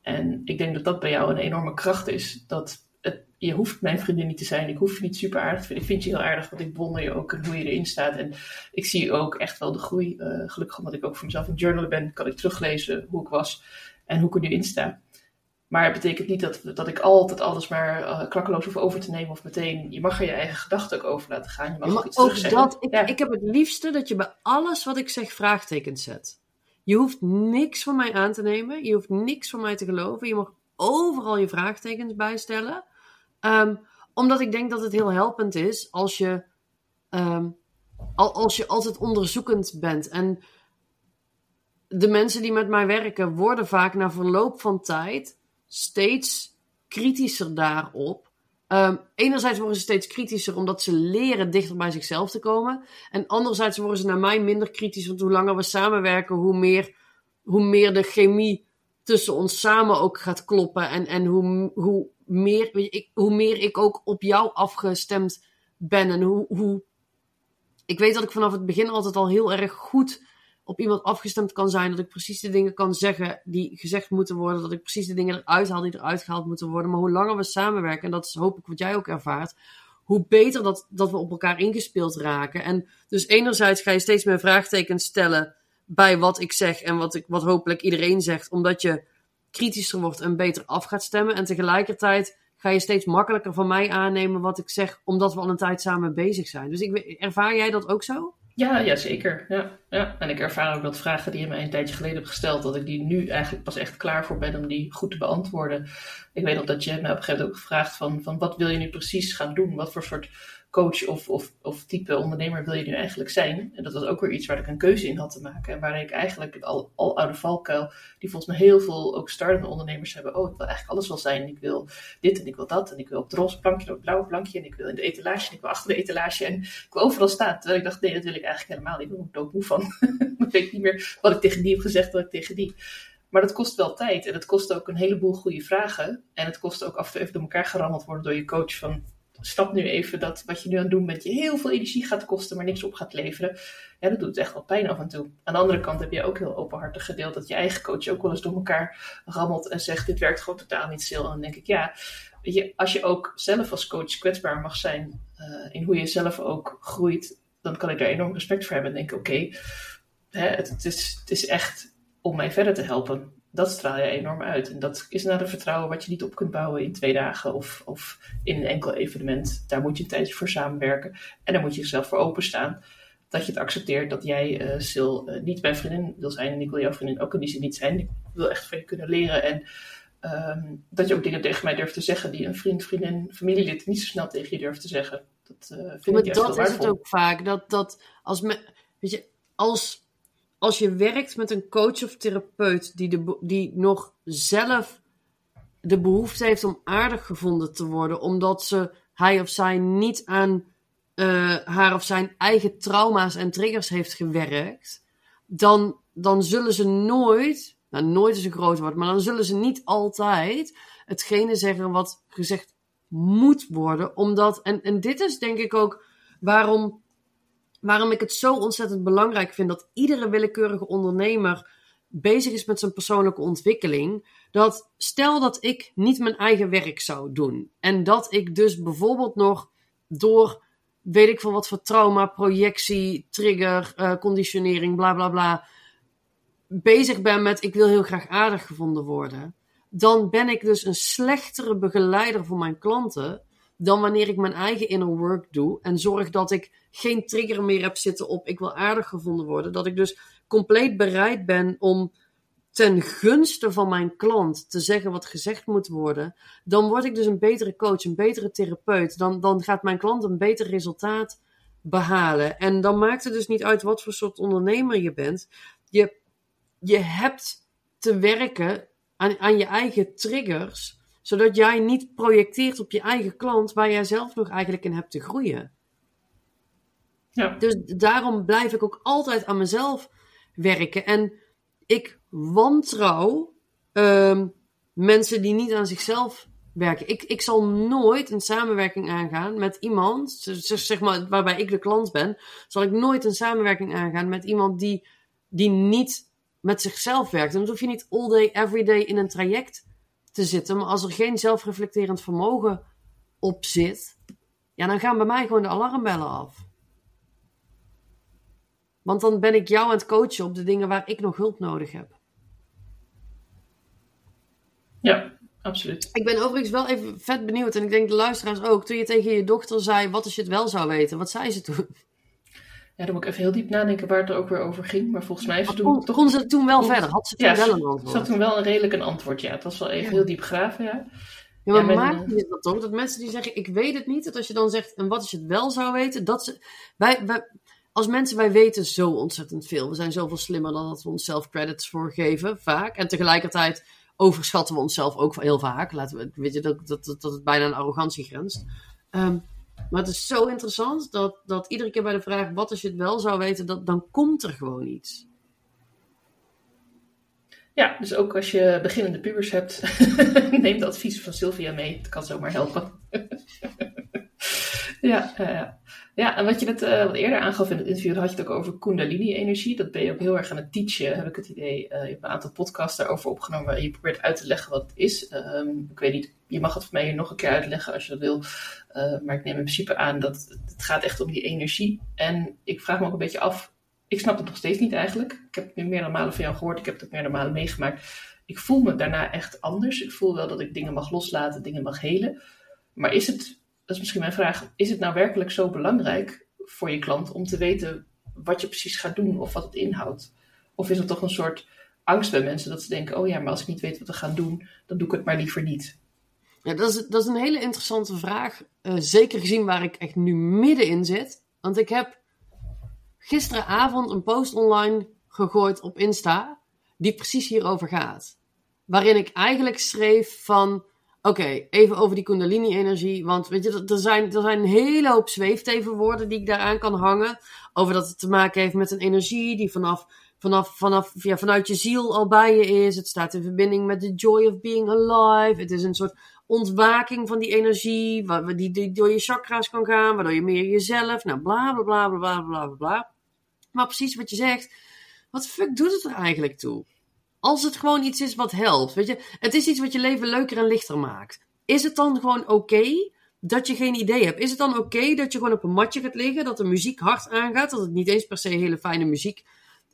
En ik denk dat dat bij jou een enorme kracht is. Dat het, je hoeft mijn vriendin niet te zijn. Ik hoef je niet super aardig te vinden. Ik vind je heel aardig, want ik bewonder je ook en hoe je erin staat. En ik zie ook echt wel de groei. Uh, gelukkig omdat ik ook voor mezelf een journaler ben, kan ik teruglezen hoe ik was en hoe ik er nu in sta. Maar het betekent niet dat, dat ik altijd alles maar uh, klakkeloos hoef over te nemen of meteen. Je mag er je eigen gedachten ook over laten gaan. Je mag ook, ook dat, ik, ja. ik heb het liefste dat je bij alles wat ik zeg vraagtekens zet. Je hoeft niks van mij aan te nemen. Je hoeft niks van mij te geloven. Je mag overal je vraagtekens bijstellen. Um, omdat ik denk dat het heel helpend is als je, um, als je altijd onderzoekend bent. En de mensen die met mij werken worden vaak na verloop van tijd steeds kritischer daarop. Um, enerzijds worden ze steeds kritischer omdat ze leren dichter bij zichzelf te komen. En anderzijds worden ze naar mij minder kritisch, want hoe langer we samenwerken, hoe meer, hoe meer de chemie tussen ons samen ook gaat kloppen. En, en hoe, hoe, meer, ik, hoe meer ik ook op jou afgestemd ben. En hoe, hoe. Ik weet dat ik vanaf het begin altijd al heel erg goed op iemand afgestemd kan zijn. Dat ik precies de dingen kan zeggen die gezegd moeten worden. Dat ik precies de dingen eruit haal die eruit gehaald moeten worden. Maar hoe langer we samenwerken, en dat is hoop ik wat jij ook ervaart. Hoe beter dat, dat we op elkaar ingespeeld raken. En dus enerzijds ga je steeds meer vraagtekens stellen bij wat ik zeg en wat, ik, wat hopelijk iedereen zegt. Omdat je kritischer wordt en beter af gaat stemmen. En tegelijkertijd ga je steeds makkelijker van mij aannemen wat ik zeg, omdat we al een tijd samen bezig zijn. Dus ik, ervaar jij dat ook zo? Ja, ja zeker. Ja, ja. En ik ervaar ook dat vragen die je mij een tijdje geleden hebt gesteld, dat ik die nu eigenlijk pas echt klaar voor ben om die goed te beantwoorden. Ik weet nog dat je me op een gegeven moment ook gevraagd van, van wat wil je nu precies gaan doen? Wat voor soort coach of, of, of type ondernemer wil je nu eigenlijk zijn? En dat was ook weer iets waar ik een keuze in had te maken. En waar ik eigenlijk al, al oude valkuil, die volgens mij heel veel ook startende ondernemers hebben. Oh, ik wil eigenlijk alles wel zijn. Ik wil dit en ik wil dat. En ik wil op het roze plankje, op het blauwe plankje. En ik wil in de etalage en ik wil achter de etalage. En ik wil overal staan. Terwijl ik dacht, nee, dat wil ik eigenlijk helemaal niet. Ik ben er doodmoe van. ik weet niet meer wat ik tegen die heb gezegd, wat ik tegen die. Maar dat kost wel tijd. En het kost ook een heleboel goede vragen. En het kost ook af en toe even door elkaar gerammeld worden door je coach van stap nu even dat wat je nu aan het doen bent, je heel veel energie gaat kosten, maar niks op gaat leveren. Ja, dat doet echt wel pijn af en toe. Aan de andere kant heb je ook heel openhartig gedeeld dat je eigen coach ook wel eens door elkaar rammelt en zegt: Dit werkt gewoon totaal niet stil. En dan denk ik, ja, je, als je ook zelf als coach kwetsbaar mag zijn uh, in hoe je zelf ook groeit, dan kan ik daar enorm respect voor hebben. En denk: Oké, het, het, is, het is echt om mij verder te helpen dat straal je enorm uit. En dat is naar een vertrouwen wat je niet op kunt bouwen in twee dagen of, of in een enkel evenement. Daar moet je een tijdje voor samenwerken. En daar moet je jezelf voor openstaan. Dat je het accepteert dat jij, uh, Sil, uh, niet mijn vriendin wil zijn. En ik wil jouw vriendin ook in die zin niet zijn. Ik wil echt van je kunnen leren. En um, dat je ook dingen tegen mij durft te zeggen die een vriend, vriendin, familielid niet zo snel tegen je durft te zeggen. Dat uh, vind maar ik dat is het ook vaak. Dat, dat als me, weet je, als als je werkt met een coach of therapeut die, de, die nog zelf de behoefte heeft om aardig gevonden te worden, omdat ze, hij of zij niet aan uh, haar of zijn eigen trauma's en triggers heeft gewerkt, dan, dan zullen ze nooit, nou nooit is een groot woord, maar dan zullen ze niet altijd hetgene zeggen wat gezegd moet worden. Omdat, en, en dit is denk ik ook waarom waarom ik het zo ontzettend belangrijk vind dat iedere willekeurige ondernemer bezig is met zijn persoonlijke ontwikkeling. Dat stel dat ik niet mijn eigen werk zou doen. En dat ik dus bijvoorbeeld nog door weet ik veel wat voor trauma, projectie, trigger, uh, conditionering, bla bla bla. Bezig ben met ik wil heel graag aardig gevonden worden. Dan ben ik dus een slechtere begeleider voor mijn klanten dan wanneer ik mijn eigen inner work doe en zorg dat ik geen trigger meer heb zitten op ik wil aardig gevonden worden. Dat ik dus compleet bereid ben om ten gunste van mijn klant te zeggen wat gezegd moet worden, dan word ik dus een betere coach, een betere therapeut. Dan, dan gaat mijn klant een beter resultaat behalen. En dan maakt het dus niet uit wat voor soort ondernemer je bent. Je, je hebt te werken aan, aan je eigen triggers, zodat jij niet projecteert op je eigen klant waar jij zelf nog eigenlijk in hebt te groeien. Ja. Dus daarom blijf ik ook altijd aan mezelf werken. En ik wantrouw ehm, mensen die niet aan zichzelf werken. Ik, ik zal nooit een samenwerking aangaan met iemand, zeg maar, waarbij ik de klant ben, zal ik nooit een samenwerking aangaan met iemand die, die niet met zichzelf werkt. dan hoef je niet all day, every day in een traject te zitten. Maar als er geen zelfreflecterend vermogen op zit, ja, dan gaan bij mij gewoon de alarmbellen af. Want dan ben ik jou aan het coachen op de dingen waar ik nog hulp nodig heb. Ja, absoluut. Ik ben overigens wel even vet benieuwd. En ik denk de luisteraars ook. Toen je tegen je dochter zei, wat als je het wel zou weten? Wat zei ze toen? Ja, dan moet ik even heel diep nadenken waar het er ook weer over ging. Maar volgens mij... Toen, kon, toch... kon ze toen wel verder? Had ze toen ja, wel een antwoord? Ze had toen wel een redelijk een antwoord, ja. Het was wel even heel diep graven, ja. Ja, maar ja, maakt het dat toch? Dat mensen die zeggen, ik weet het niet. Dat als je dan zegt, en wat als je het wel zou weten? Dat ze... Wij, wij, als mensen, wij weten zo ontzettend veel. We zijn zoveel slimmer dan dat we onszelf credits voor geven, vaak. En tegelijkertijd overschatten we onszelf ook heel vaak. Laten we, weet je, dat, dat, dat, dat het bijna een arrogantie grenst. Um, maar het is zo interessant dat, dat iedere keer bij de vraag: wat als je het wel zou weten, dat, dan komt er gewoon iets. Ja, dus ook als je beginnende pubers hebt, neem de advies van Sylvia mee. Het kan zomaar helpen. ja. Ja, en wat je net uh, wat eerder aangaf in het interview, had je het ook over Kundalini-energie. Dat ben je ook heel erg aan het teachen, heb ik het idee. Uh, je hebt een aantal podcasts daarover opgenomen waar je probeert uit te leggen wat het is. Um, ik weet niet, je mag het voor mij hier nog een keer uitleggen als je dat wil. Uh, maar ik neem in principe aan dat het gaat echt om die energie. En ik vraag me ook een beetje af, ik snap het nog steeds niet eigenlijk. Ik heb het nu meerdere malen van jou gehoord, ik heb het ook meerdere malen meegemaakt. Ik voel me daarna echt anders. Ik voel wel dat ik dingen mag loslaten, dingen mag helen. Maar is het dat is misschien mijn vraag, is het nou werkelijk zo belangrijk voor je klant om te weten wat je precies gaat doen of wat het inhoudt? Of is het toch een soort angst bij mensen dat ze denken, oh ja, maar als ik niet weet wat we gaan doen, dan doe ik het maar liever niet? Ja, dat is, dat is een hele interessante vraag. Uh, zeker gezien waar ik echt nu middenin zit. Want ik heb gisteravond een post online gegooid op Insta, die precies hierover gaat. Waarin ik eigenlijk schreef van Oké, even over die Kundalini-energie. Want weet je, er zijn, er zijn een hele hoop zweeftevenwoorden die ik daaraan kan hangen. Over dat het te maken heeft met een energie die vanaf, vanaf, vanaf, ja, vanuit je ziel al bij je is. Het staat in verbinding met de joy of being alive. Het is een soort ontwaking van die energie, die, die door je chakra's kan gaan, waardoor je meer jezelf, nou bla bla bla bla bla bla bla. Maar precies wat je zegt, wat fuck doet het er eigenlijk toe? Als het gewoon iets is wat helpt. Weet je, het is iets wat je leven leuker en lichter maakt. Is het dan gewoon oké dat je geen idee hebt? Is het dan oké dat je gewoon op een matje gaat liggen, dat de muziek hard aangaat, dat het niet eens per se hele fijne muziek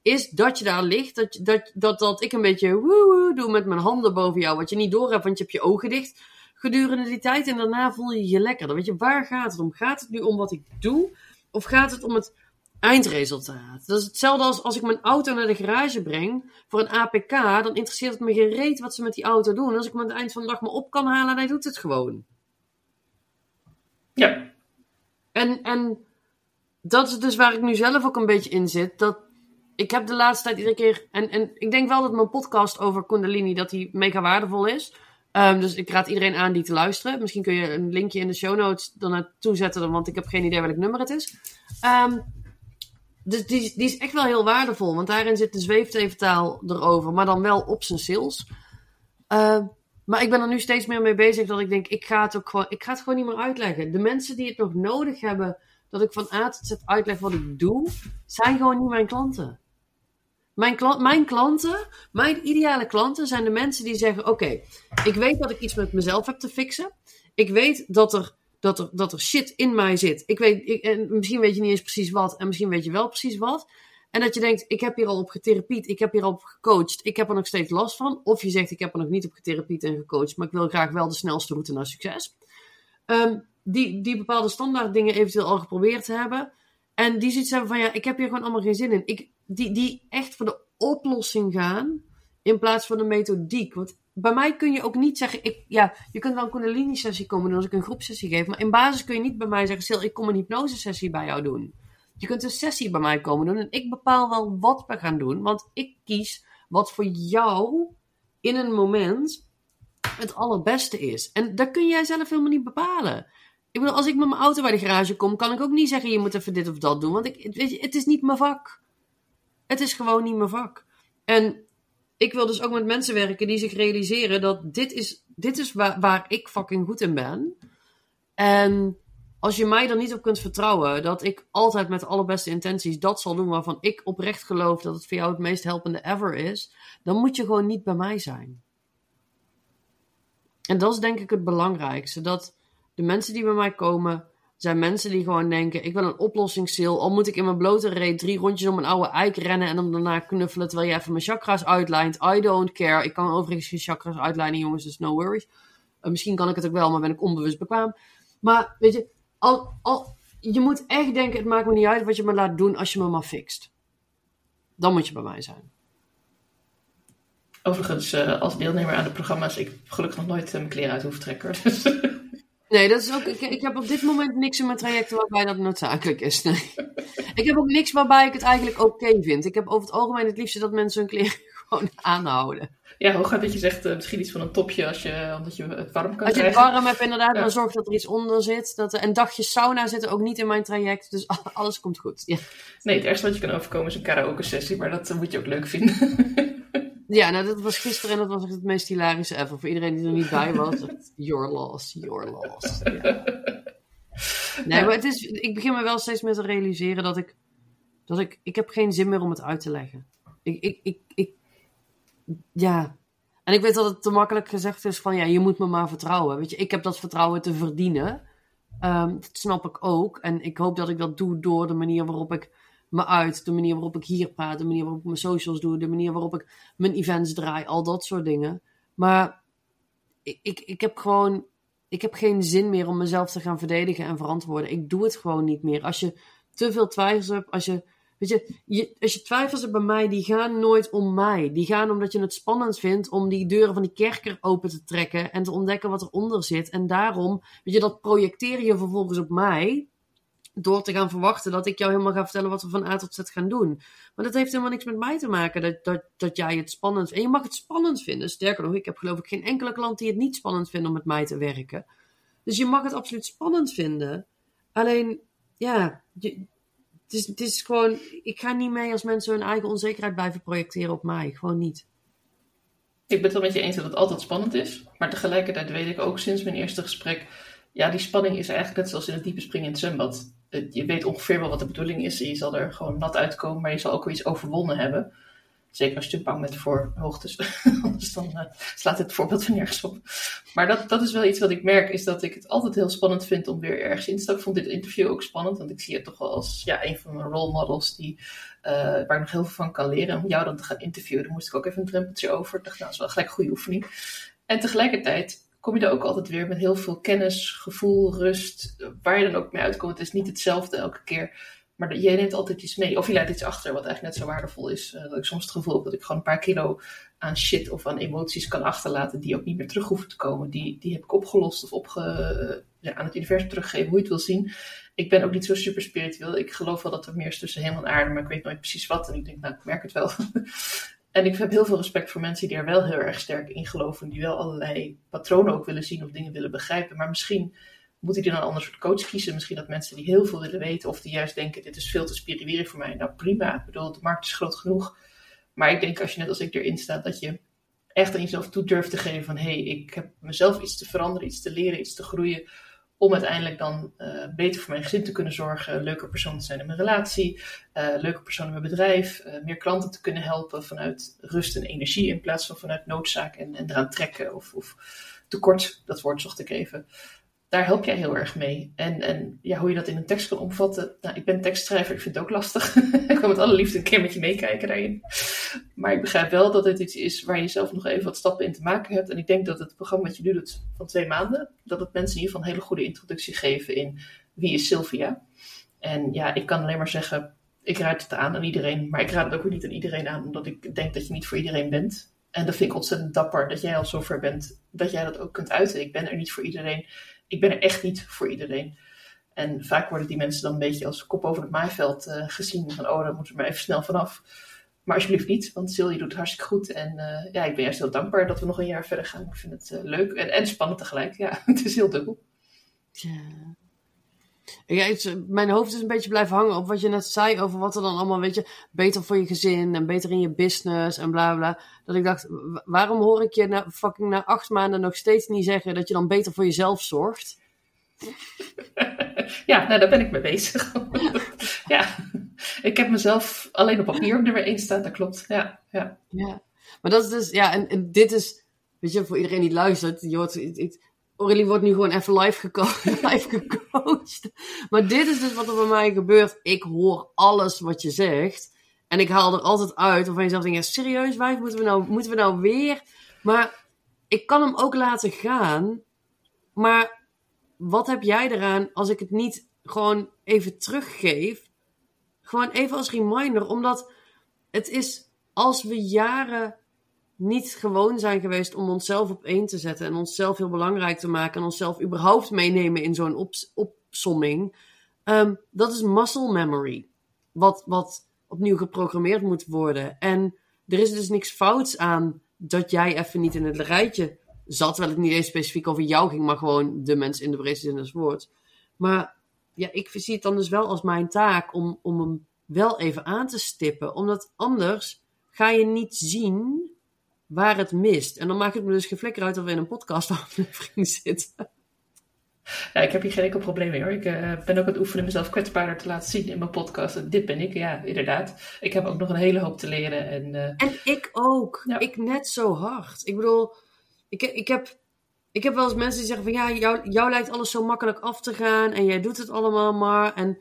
is, dat je daar ligt, dat, dat, dat, dat ik een beetje woe doe met mijn handen boven jou, wat je niet door hebt, want je hebt je ogen dicht gedurende die tijd en daarna voel je je lekker. weet je, waar gaat het om? Gaat het nu om wat ik doe? Of gaat het om het eindresultaat. Dat is hetzelfde als als ik mijn auto naar de garage breng voor een APK, dan interesseert het me gereed wat ze met die auto doen. Als ik hem aan het eind van de dag me op kan halen, hij doet het gewoon. Ja. En, en dat is dus waar ik nu zelf ook een beetje in zit. Dat ik heb de laatste tijd iedere keer. En, en ik denk wel dat mijn podcast over Kundalini dat die mega waardevol is. Um, dus ik raad iedereen aan die te luisteren. Misschien kun je een linkje in de show notes dan naartoe zetten, want ik heb geen idee welk nummer het is. Um, dus die, is echt wel heel waardevol. Want daarin zit de zweefteventaal erover. Maar dan wel op zijn sales. Uh, maar ik ben er nu steeds meer mee bezig. Dat ik denk, ik ga het ook gewoon, ik ga het gewoon niet meer uitleggen. De mensen die het nog nodig hebben. Dat ik van A tot Z uitleg wat ik doe. Zijn gewoon niet mijn klanten. Mijn, mijn klanten, mijn ideale klanten zijn de mensen die zeggen: Oké, ik weet dat ik iets met mezelf heb te fixen. Ik weet dat er dat er, dat er shit in mij zit. Ik weet, ik, en misschien weet je niet eens precies wat, en misschien weet je wel precies wat. En dat je denkt, ik heb hier al op getherapied, ik heb hier al op gecoacht, ik heb er nog steeds last van. Of je zegt, ik heb er nog niet op getherapied en gecoacht, maar ik wil graag wel de snelste route naar succes. Um, die, die bepaalde standaard dingen eventueel al geprobeerd hebben. En die zoiets hebben van, ja, ik heb hier gewoon allemaal geen zin in. Ik, die, die echt voor de oplossing gaan, in plaats van de methodiek. Want bij mij kun je ook niet zeggen, ik, ja, je kunt wel een Kundalini-sessie komen doen als ik een groepsessie geef, maar in basis kun je niet bij mij zeggen, Sil, ik kom een hypnose-sessie bij jou doen. Je kunt een sessie bij mij komen doen en ik bepaal wel wat we gaan doen. Want ik kies wat voor jou in een moment het allerbeste is. En dat kun jij zelf helemaal niet bepalen. Ik bedoel, als ik met mijn auto bij de garage kom, kan ik ook niet zeggen: je moet even dit of dat doen. Want ik, weet je, het is niet mijn vak. Het is gewoon niet mijn vak. En ik wil dus ook met mensen werken die zich realiseren dat dit is, dit is waar, waar ik fucking goed in ben. En als je mij er niet op kunt vertrouwen dat ik altijd met de allerbeste intenties dat zal doen waarvan ik oprecht geloof dat het voor jou het meest helpende ever is, dan moet je gewoon niet bij mij zijn. En dat is denk ik het belangrijkste. Dat de mensen die bij mij komen, zijn mensen die gewoon denken: ik wil een oplossingsziel. Al moet ik in mijn blote reet drie rondjes om een oude eik rennen en hem daarna knuffelen terwijl je even mijn chakras uitlijnt. I don't care. Ik kan overigens geen chakras uitlijnen, jongens, dus no worries. Uh, misschien kan ik het ook wel, maar ben ik onbewust bekwaam. Maar weet je, al, al, je moet echt denken: het maakt me niet uit wat je me laat doen als je me maar fixt. Dan moet je bij mij zijn. Overigens, uh, als deelnemer aan de programma's, ik gelukkig nog nooit uh, mijn kleren uit hoeven trekken. Nee, dat is ook. Ik, ik, heb op dit moment niks in mijn trajecten waarbij dat noodzakelijk is. Nee. Ik heb ook niks waarbij ik het eigenlijk oké vind. Ik heb over het algemeen het liefste dat mensen hun kleren gewoon aanhouden. Ja, hoe gaat dat je zegt uh, misschien iets van een topje als je, omdat je het warm kan Als je het warm hebt, inderdaad, ja. dan zorg dat er iets onder zit. Dat, en dagjes sauna zitten ook niet in mijn traject. Dus alles komt goed. Ja. Nee, het ergste wat je kan overkomen is een karaoke sessie, maar dat moet je ook leuk vinden. Ja, nou, dat was gisteren en dat was echt het meest hilarische ever. Voor iedereen die er niet bij was. Your loss, your loss. Ja. Nee, maar het is, ik begin me wel steeds meer te realiseren dat ik, dat ik, ik heb geen zin meer om het uit te leggen. Ik, ik, ik, ik, ja. En ik weet dat het te makkelijk gezegd is van, ja, je moet me maar vertrouwen. Weet je, ik heb dat vertrouwen te verdienen. Um, dat snap ik ook. En ik hoop dat ik dat doe door de manier waarop ik me uit. De manier waarop ik hier praat, de manier waarop ik mijn socials doe, de manier waarop ik mijn events draai, al dat soort dingen. Maar ik, ik, ik heb gewoon. Ik heb geen zin meer om mezelf te gaan verdedigen en verantwoorden. Ik doe het gewoon niet meer. Als je te veel twijfels hebt, als je. Weet je, je, als je twijfels hebt bij mij, die gaan nooit om mij. Die gaan omdat je het spannend vindt om die deuren van die kerker open te trekken en te ontdekken wat eronder zit. En daarom, weet je, dat projecteer je vervolgens op mij door te gaan verwachten dat ik jou helemaal ga vertellen wat we van A tot Z gaan doen. Maar dat heeft helemaal niks met mij te maken dat, dat, dat jij het spannend vindt. En je mag het spannend vinden. Sterker nog, ik heb geloof ik geen enkele klant die het niet spannend vindt om met mij te werken. Dus je mag het absoluut spannend vinden. Alleen, ja, het, is, het is gewoon, ik ga niet mee als mensen hun eigen onzekerheid blijven projecteren op mij. Gewoon niet. Ik ben het wel met je eens dat het altijd spannend is. Maar tegelijkertijd weet ik ook sinds mijn eerste gesprek ja, die spanning is eigenlijk net zoals in het diepe springen in het zwembad. Je weet ongeveer wel wat de bedoeling is. Je zal er gewoon nat uitkomen, maar je zal ook wel iets overwonnen hebben. Zeker als je bang bent voor hoogtes. Anders dan uh, slaat het voorbeeld van nergens op. Maar dat, dat is wel iets wat ik merk, is dat ik het altijd heel spannend vind om weer ergens in te. Ik vond dit interview ook spannend, want ik zie het toch wel als ja, een van mijn role models die, uh, waar ik nog heel veel van kan leren. Om jou dan te gaan interviewen, daar moest ik ook even een drempeltje over. Ik nou, dat is wel gelijk goede oefening. En tegelijkertijd kom je er ook altijd weer met heel veel kennis, gevoel, rust. Waar je dan ook mee uitkomt. Het is niet hetzelfde elke keer. Maar jij neemt altijd iets mee. Of je laat iets achter wat eigenlijk net zo waardevol is. Uh, dat ik soms het gevoel heb dat ik gewoon een paar kilo aan shit of aan emoties kan achterlaten. Die ook niet meer terug hoeven te komen. Die, die heb ik opgelost of opge, aan het universum teruggegeven. Hoe je het wil zien. Ik ben ook niet zo super spiritueel. Ik geloof wel dat er meer is tussen hemel en aarde. Maar ik weet nooit precies wat. En ik denk, nou, ik merk het wel. En ik heb heel veel respect voor mensen die er wel heel erg sterk in geloven. Die wel allerlei patronen ook willen zien of dingen willen begrijpen. Maar misschien moet ik dan een ander soort coach kiezen. Misschien dat mensen die heel veel willen weten. Of die juist denken, dit is veel te spiritueel voor mij. Nou prima, ik bedoel, de markt is groot genoeg. Maar ik denk als je net als ik erin staat, dat je echt aan jezelf toe durft te geven van... Hé, hey, ik heb mezelf iets te veranderen, iets te leren, iets te groeien om uiteindelijk dan uh, beter voor mijn gezin te kunnen zorgen, leuker persoon te zijn in mijn relatie, uh, leuker persoon in mijn bedrijf, uh, meer klanten te kunnen helpen vanuit rust en energie in plaats van vanuit noodzaak en, en eraan trekken of, of tekort, dat woord zocht ik even. Daar help jij heel erg mee. En, en ja, hoe je dat in een tekst kan omvatten. Nou, ik ben tekstschrijver, ik vind het ook lastig. ik wil met alle liefde een keer met je meekijken daarin. Maar ik begrijp wel dat dit iets is waar je zelf nog even wat stappen in te maken hebt. En ik denk dat het programma wat je nu doet van twee maanden, dat het mensen in ieder geval een hele goede introductie geven in wie is Sylvia. En ja, ik kan alleen maar zeggen, ik raad het aan aan iedereen. Maar ik raad het ook weer niet aan iedereen aan, omdat ik denk dat je niet voor iedereen bent. En dat vind ik ontzettend dapper dat jij al zover bent dat jij dat ook kunt uiten. Ik ben er niet voor iedereen. Ik ben er echt niet voor iedereen. En vaak worden die mensen dan een beetje als kop over het maaiveld uh, gezien. Van, oh, daar moeten we maar even snel vanaf. Maar alsjeblieft niet, want Sil, je doet het hartstikke goed. En uh, ja, ik ben juist heel dankbaar dat we nog een jaar verder gaan. Ik vind het uh, leuk en, en spannend tegelijk. Ja, het is heel dubbel. Ja. Het, mijn hoofd is een beetje blijven hangen op wat je net zei over wat er dan allemaal, weet je, beter voor je gezin en beter in je business en bla bla. Dat ik dacht, waarom hoor ik je na, fucking na acht maanden nog steeds niet zeggen dat je dan beter voor jezelf zorgt? ja, nou daar ben ik mee bezig. ja, ik heb mezelf alleen op papier op nummer 1 staan, dat klopt. Ja, ja. ja. Maar dat is dus, ja, en, en dit is, weet je, voor iedereen die luistert, je hoort, het, Aurélie wordt nu gewoon even live, geko live gecoacht. Maar dit is dus wat er bij mij gebeurt. Ik hoor alles wat je zegt. En ik haal er altijd uit. Waarvan je zelf denkt, serieus wijf, moeten we, nou, moeten we nou weer? Maar ik kan hem ook laten gaan. Maar wat heb jij eraan als ik het niet gewoon even teruggeef? Gewoon even als reminder. Omdat het is, als we jaren niet gewoon zijn geweest om onszelf op één te zetten en onszelf heel belangrijk te maken en onszelf überhaupt meenemen in zo'n op, opsomming. Um, dat is muscle memory. Wat, wat opnieuw geprogrammeerd moet worden. En er is dus niks fouts aan dat jij even niet in het rijtje zat. Terwijl het niet eens specifiek over jou ging, maar gewoon de mens in de breedste zin des woords. Maar ja, ik zie het dan dus wel als mijn taak om, om hem wel even aan te stippen. Omdat anders ga je niet zien waar het mist. En dan maakt het me dus geflikker uit of we in een podcastaflevering zitten. Ja, ik heb hier geen enkel probleem mee hoor. Ik uh, ben ook aan het oefenen mezelf kwetsbaarder te laten zien in mijn podcast. En dit ben ik, ja, inderdaad. Ik heb ook nog een hele hoop te leren. En, uh... en ik ook. Ja. Ik net zo hard. Ik bedoel, ik, ik, heb, ik heb wel eens mensen die zeggen van ja, jou, jou lijkt alles zo makkelijk af te gaan. En jij doet het allemaal maar. En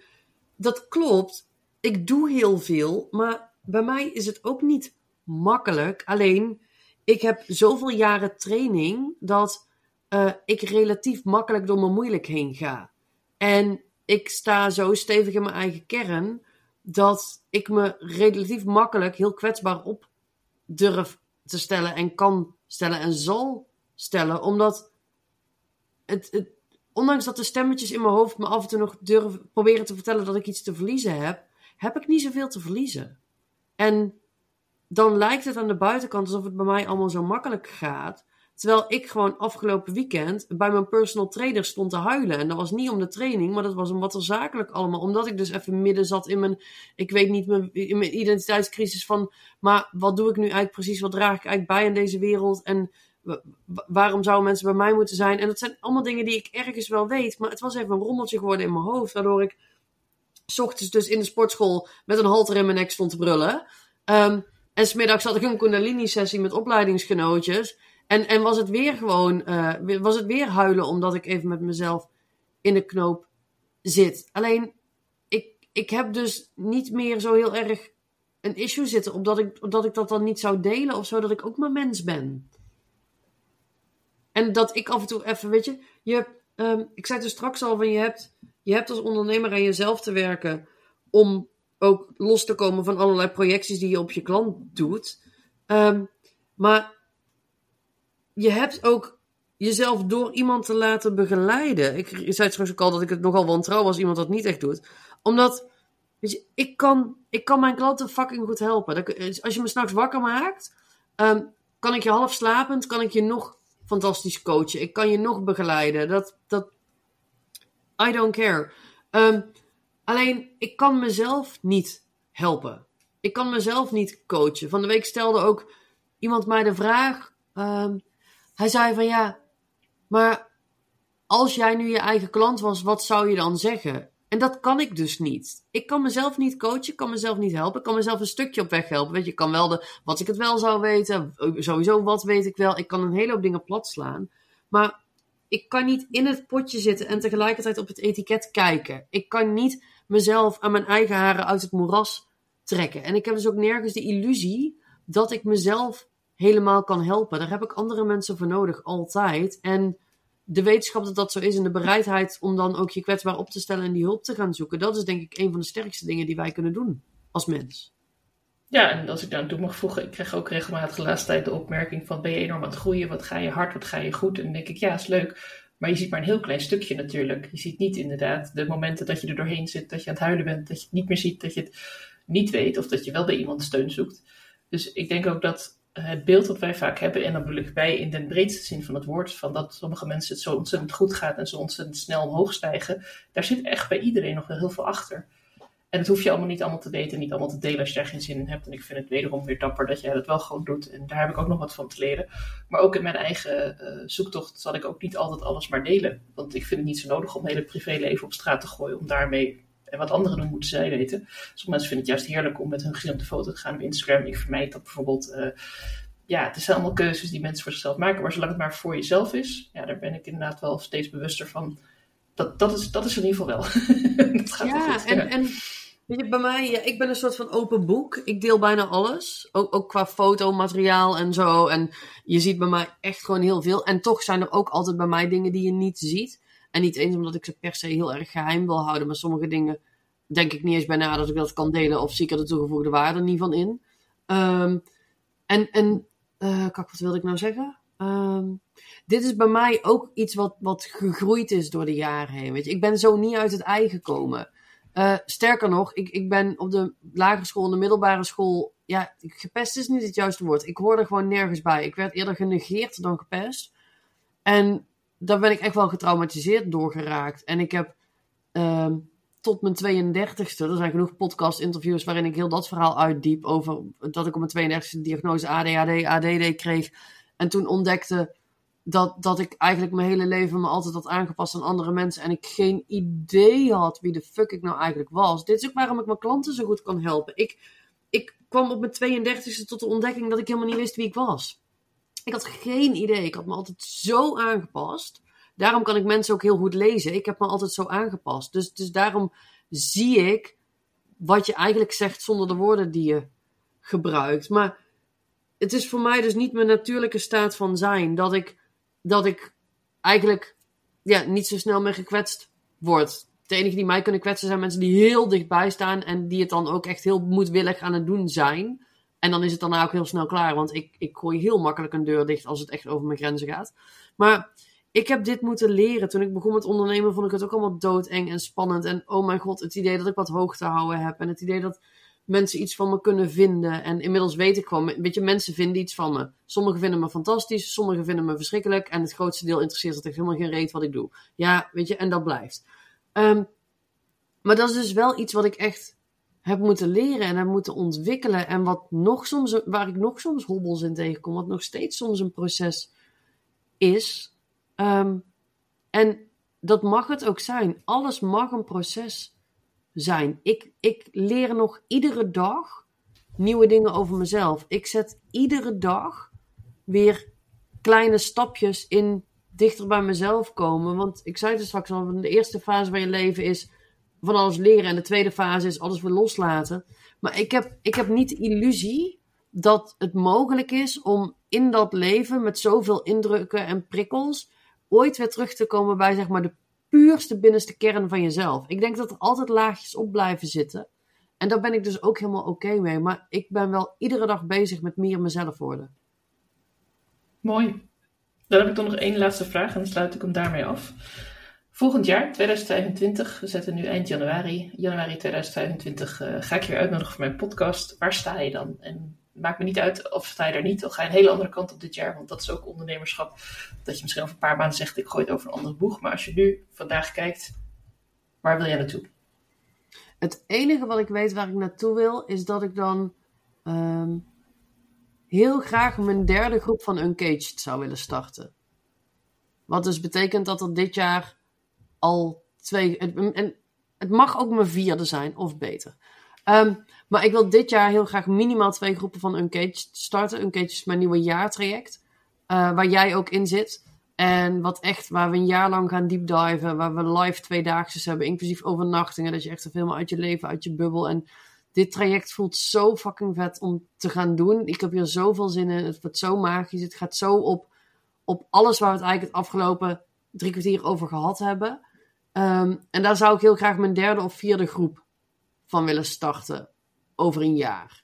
dat klopt. Ik doe heel veel. Maar bij mij is het ook niet makkelijk. Alleen ik heb zoveel jaren training dat uh, ik relatief makkelijk door mijn moeilijk heen ga. En ik sta zo stevig in mijn eigen kern dat ik me relatief makkelijk heel kwetsbaar op durf te stellen en kan stellen en zal stellen. Omdat het, het, ondanks dat de stemmetjes in mijn hoofd me af en toe nog durven proberen te vertellen dat ik iets te verliezen heb, heb ik niet zoveel te verliezen. En dan lijkt het aan de buitenkant alsof het bij mij allemaal zo makkelijk gaat. Terwijl ik gewoon afgelopen weekend bij mijn personal trainer stond te huilen. En dat was niet om de training, maar dat was om wat er zakelijk allemaal. Omdat ik dus even midden zat in mijn, ik weet niet, mijn, identiteitscrisis van, maar wat doe ik nu eigenlijk precies? Wat draag ik eigenlijk bij in deze wereld? En waarom zouden mensen bij mij moeten zijn? En dat zijn allemaal dingen die ik ergens wel weet. Maar het was even een rommeltje geworden in mijn hoofd. Waardoor ik s ochtends dus in de sportschool met een halter in mijn nek stond te brullen. Um, en smiddags had ik een Kundalini-sessie met opleidingsgenootjes. En, en was het weer gewoon, uh, was het weer huilen omdat ik even met mezelf in de knoop zit. Alleen, ik, ik heb dus niet meer zo heel erg een issue zitten, omdat ik, omdat ik dat dan niet zou delen of zo, dat ik ook maar mens ben. En dat ik af en toe even, weet je, je um, ik zei het er straks al, van je hebt, je hebt als ondernemer aan jezelf te werken om ook los te komen van allerlei projecties die je op je klant doet. Um, maar je hebt ook jezelf door iemand te laten begeleiden. Ik zei straks ook al dat ik het nogal wantrouw als iemand dat niet echt doet. Omdat, weet je, ik kan, ik kan mijn klanten fucking goed helpen. Als je me s'nachts wakker maakt, um, kan ik je half slapend, kan ik je nog fantastisch coachen. Ik kan je nog begeleiden. Dat, dat, I don't care. Um, Alleen, ik kan mezelf niet helpen. Ik kan mezelf niet coachen. Van de week stelde ook iemand mij de vraag. Um, hij zei van ja, maar als jij nu je eigen klant was, wat zou je dan zeggen? En dat kan ik dus niet. Ik kan mezelf niet coachen, kan mezelf niet helpen. Kan mezelf een stukje op weg helpen. Je, kan wel de, wat ik het wel zou weten. Sowieso, wat weet ik wel. Ik kan een hele hoop dingen plat slaan. Maar ik kan niet in het potje zitten en tegelijkertijd op het etiket kijken. Ik kan niet mezelf aan mijn eigen haren uit het moeras trekken. En ik heb dus ook nergens de illusie dat ik mezelf helemaal kan helpen. Daar heb ik andere mensen voor nodig, altijd. En de wetenschap dat dat zo is en de bereidheid om dan ook je kwetsbaar op te stellen en die hulp te gaan zoeken, dat is denk ik een van de sterkste dingen die wij kunnen doen als mens. Ja, en als ik daar toe mag voegen, ik krijg ook regelmatig de laatste tijd de opmerking van ben je enorm aan het groeien, wat ga je hard, wat ga je goed? En dan denk ik, ja, is leuk. Maar je ziet maar een heel klein stukje natuurlijk. Je ziet niet inderdaad de momenten dat je er doorheen zit, dat je aan het huilen bent, dat je het niet meer ziet, dat je het niet weet of dat je wel bij iemand steun zoekt. Dus ik denk ook dat het beeld dat wij vaak hebben, en dan bedoel ik wij in de breedste zin van het woord, van dat sommige mensen het zo ontzettend goed gaat en zo ontzettend snel omhoog stijgen, daar zit echt bij iedereen nog wel heel veel achter. En dat hoef je allemaal niet allemaal te weten, niet allemaal te delen als je daar geen zin in hebt. En ik vind het wederom weer dapper dat jij dat wel gewoon doet. En daar heb ik ook nog wat van te leren. Maar ook in mijn eigen uh, zoektocht zal ik ook niet altijd alles maar delen. Want ik vind het niet zo nodig om hele privéleven op straat te gooien. Om daarmee, en wat anderen doen, moeten zij weten. Sommige mensen vinden het juist heerlijk om met hun gezin op de foto te gaan op Instagram. Ik vermijd dat bijvoorbeeld. Uh, ja, het zijn allemaal keuzes die mensen voor zichzelf maken. Maar zolang het maar voor jezelf is, ja, daar ben ik inderdaad wel steeds bewuster van. Dat, dat, is, dat is in ieder geval wel. dat gaat ja, en, en Weet je, bij mij, ja, ik ben een soort van open boek. Ik deel bijna alles. Ook, ook qua fotomateriaal en zo. En je ziet bij mij echt gewoon heel veel. En toch zijn er ook altijd bij mij dingen die je niet ziet. En niet eens omdat ik ze per se heel erg geheim wil houden. Maar sommige dingen denk ik niet eens bijna dat ik dat kan delen. Of zie ik er de toegevoegde waarde niet van in. Um, en, en uh, wat wilde ik nou zeggen? Um, dit is bij mij ook iets wat, wat gegroeid is door de jaren heen. Weet je? Ik ben zo niet uit het ei gekomen. Uh, sterker nog, ik, ik ben op de lagere school en de middelbare school. Ja, gepest is niet het juiste woord. Ik hoorde gewoon nergens bij. Ik werd eerder genegeerd dan gepest. En daar ben ik echt wel getraumatiseerd door geraakt. En ik heb uh, tot mijn 32ste, er zijn genoeg podcast-interviews waarin ik heel dat verhaal uitdiep over dat ik op mijn 32ste diagnose ADHD, ADD kreeg. En toen ontdekte dat, dat ik eigenlijk mijn hele leven me altijd had aangepast aan andere mensen. En ik geen idee had wie de fuck ik nou eigenlijk was. Dit is ook waarom ik mijn klanten zo goed kan helpen. Ik, ik kwam op mijn 32e tot de ontdekking dat ik helemaal niet wist wie ik was. Ik had geen idee. Ik had me altijd zo aangepast. Daarom kan ik mensen ook heel goed lezen. Ik heb me altijd zo aangepast. Dus, dus daarom zie ik wat je eigenlijk zegt zonder de woorden die je gebruikt. Maar het is voor mij dus niet mijn natuurlijke staat van zijn. Dat ik dat ik eigenlijk ja, niet zo snel meer gekwetst word. De enige die mij kunnen kwetsen zijn mensen die heel dichtbij staan en die het dan ook echt heel moedwillig aan het doen zijn. En dan is het dan ook heel snel klaar, want ik, ik gooi heel makkelijk een deur dicht als het echt over mijn grenzen gaat. Maar ik heb dit moeten leren. Toen ik begon met ondernemen vond ik het ook allemaal doodeng en spannend. En oh mijn god, het idee dat ik wat hoog te houden heb. En het idee dat mensen iets van me kunnen vinden. En inmiddels weet ik gewoon, weet je, mensen vinden iets van me. Sommigen vinden me fantastisch, sommigen vinden me verschrikkelijk. En het grootste deel interesseert zich helemaal geen reet wat ik doe. Ja, weet je, en dat blijft. Um, maar dat is dus wel iets wat ik echt heb moeten leren en heb moeten ontwikkelen. En wat nog soms, waar ik nog soms hobbels in tegenkom, wat nog steeds soms een proces is. Um, en dat mag het ook zijn. Alles mag een proces zijn. Ik, ik leer nog iedere dag nieuwe dingen over mezelf. Ik zet iedere dag weer kleine stapjes in dichter bij mezelf komen. Want ik zei het straks al, de eerste fase van je leven is van alles leren. En de tweede fase is alles weer loslaten. Maar ik heb, ik heb niet de illusie dat het mogelijk is om in dat leven met zoveel indrukken en prikkels ooit weer terug te komen bij zeg maar de puurste binnenste kern van jezelf. Ik denk dat er altijd laagjes op blijven zitten. En daar ben ik dus ook helemaal oké mee. Maar ik ben wel iedere dag bezig met meer mezelf worden. Mooi. Dan heb ik toch nog één laatste vraag en dan sluit ik hem daarmee af. Volgend jaar, 2025, we zetten nu eind januari, januari 2025, uh, ga ik je uitnodigen voor mijn podcast. Waar sta je dan? En maakt me niet uit of sta daar niet. Dan ga je een hele andere kant op dit jaar. Want dat is ook ondernemerschap. Dat je misschien over een paar maanden zegt, ik gooi het over een andere boeg. Maar als je nu vandaag kijkt, waar wil jij naartoe? Het enige wat ik weet waar ik naartoe wil, is dat ik dan ehm, heel graag mijn derde groep van Uncaged zou willen starten. Wat dus betekent dat er dit jaar al twee. En het mag ook mijn vierde zijn, of beter. Um, maar ik wil dit jaar heel graag minimaal twee groepen van Uncaged starten. Uncaged is mijn nieuwe jaartraject. Uh, waar jij ook in zit. En wat echt, waar we een jaar lang gaan deepdiven. Waar we live tweedaagse hebben, inclusief overnachtingen. Dat je echt meer uit je leven, uit je bubbel. En dit traject voelt zo fucking vet om te gaan doen. Ik heb hier zoveel zin in. Het wordt zo magisch. Het gaat zo op, op alles waar we het eigenlijk het afgelopen drie kwartier over gehad hebben. Um, en daar zou ik heel graag mijn derde of vierde groep van willen starten over een jaar.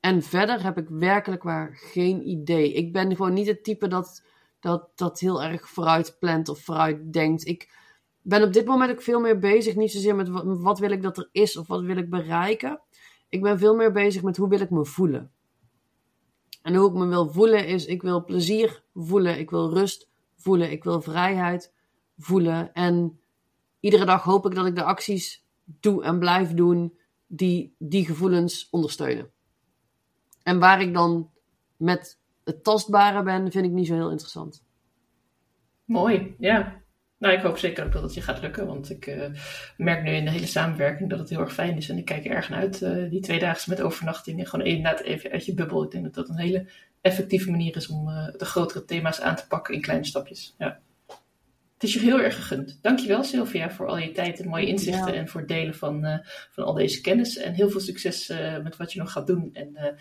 En verder heb ik werkelijk waar geen idee. Ik ben gewoon niet het type dat, dat, dat heel erg vooruit plant of vooruit denkt. Ik ben op dit moment ook veel meer bezig, niet zozeer met wat, wat wil ik dat er is of wat wil ik bereiken. Ik ben veel meer bezig met hoe wil ik me voelen. En hoe ik me wil voelen is, ik wil plezier voelen, ik wil rust voelen, ik wil vrijheid voelen. En iedere dag hoop ik dat ik de acties doe en blijf doen die die gevoelens ondersteunen. En waar ik dan met het tastbare ben, vind ik niet zo heel interessant. Mooi, ja. Nou, ik hoop zeker ook dat het je gaat lukken, want ik uh, merk nu in de hele samenwerking dat het heel erg fijn is. En ik kijk er erg naar uit, uh, die tweedaagse met overnachting. En gewoon inderdaad even uit je bubbel. Ik denk dat dat een hele effectieve manier is om uh, de grotere thema's aan te pakken in kleine stapjes. Ja. Het is je heel erg gegund. Dankjewel Sylvia voor al je tijd en mooie inzichten ja. en voor het delen van, van al deze kennis. En heel veel succes met wat je nog gaat doen en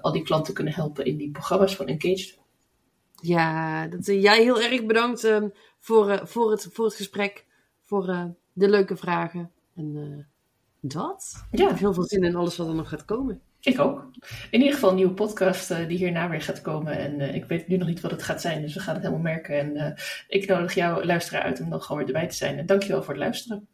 al die klanten kunnen helpen in die programma's van Engaged. Ja, dat, jij heel erg bedankt um, voor, voor, het, voor het gesprek, voor de leuke vragen. En dat. Ja. Ik heb heel veel zin in alles wat er nog gaat komen. Ik ook. In ieder geval een nieuwe podcast die hierna weer gaat komen. En ik weet nu nog niet wat het gaat zijn, dus we gaan het helemaal merken. En ik nodig jou, luisteraar, uit om dan gewoon erbij te zijn. En dankjewel voor het luisteren.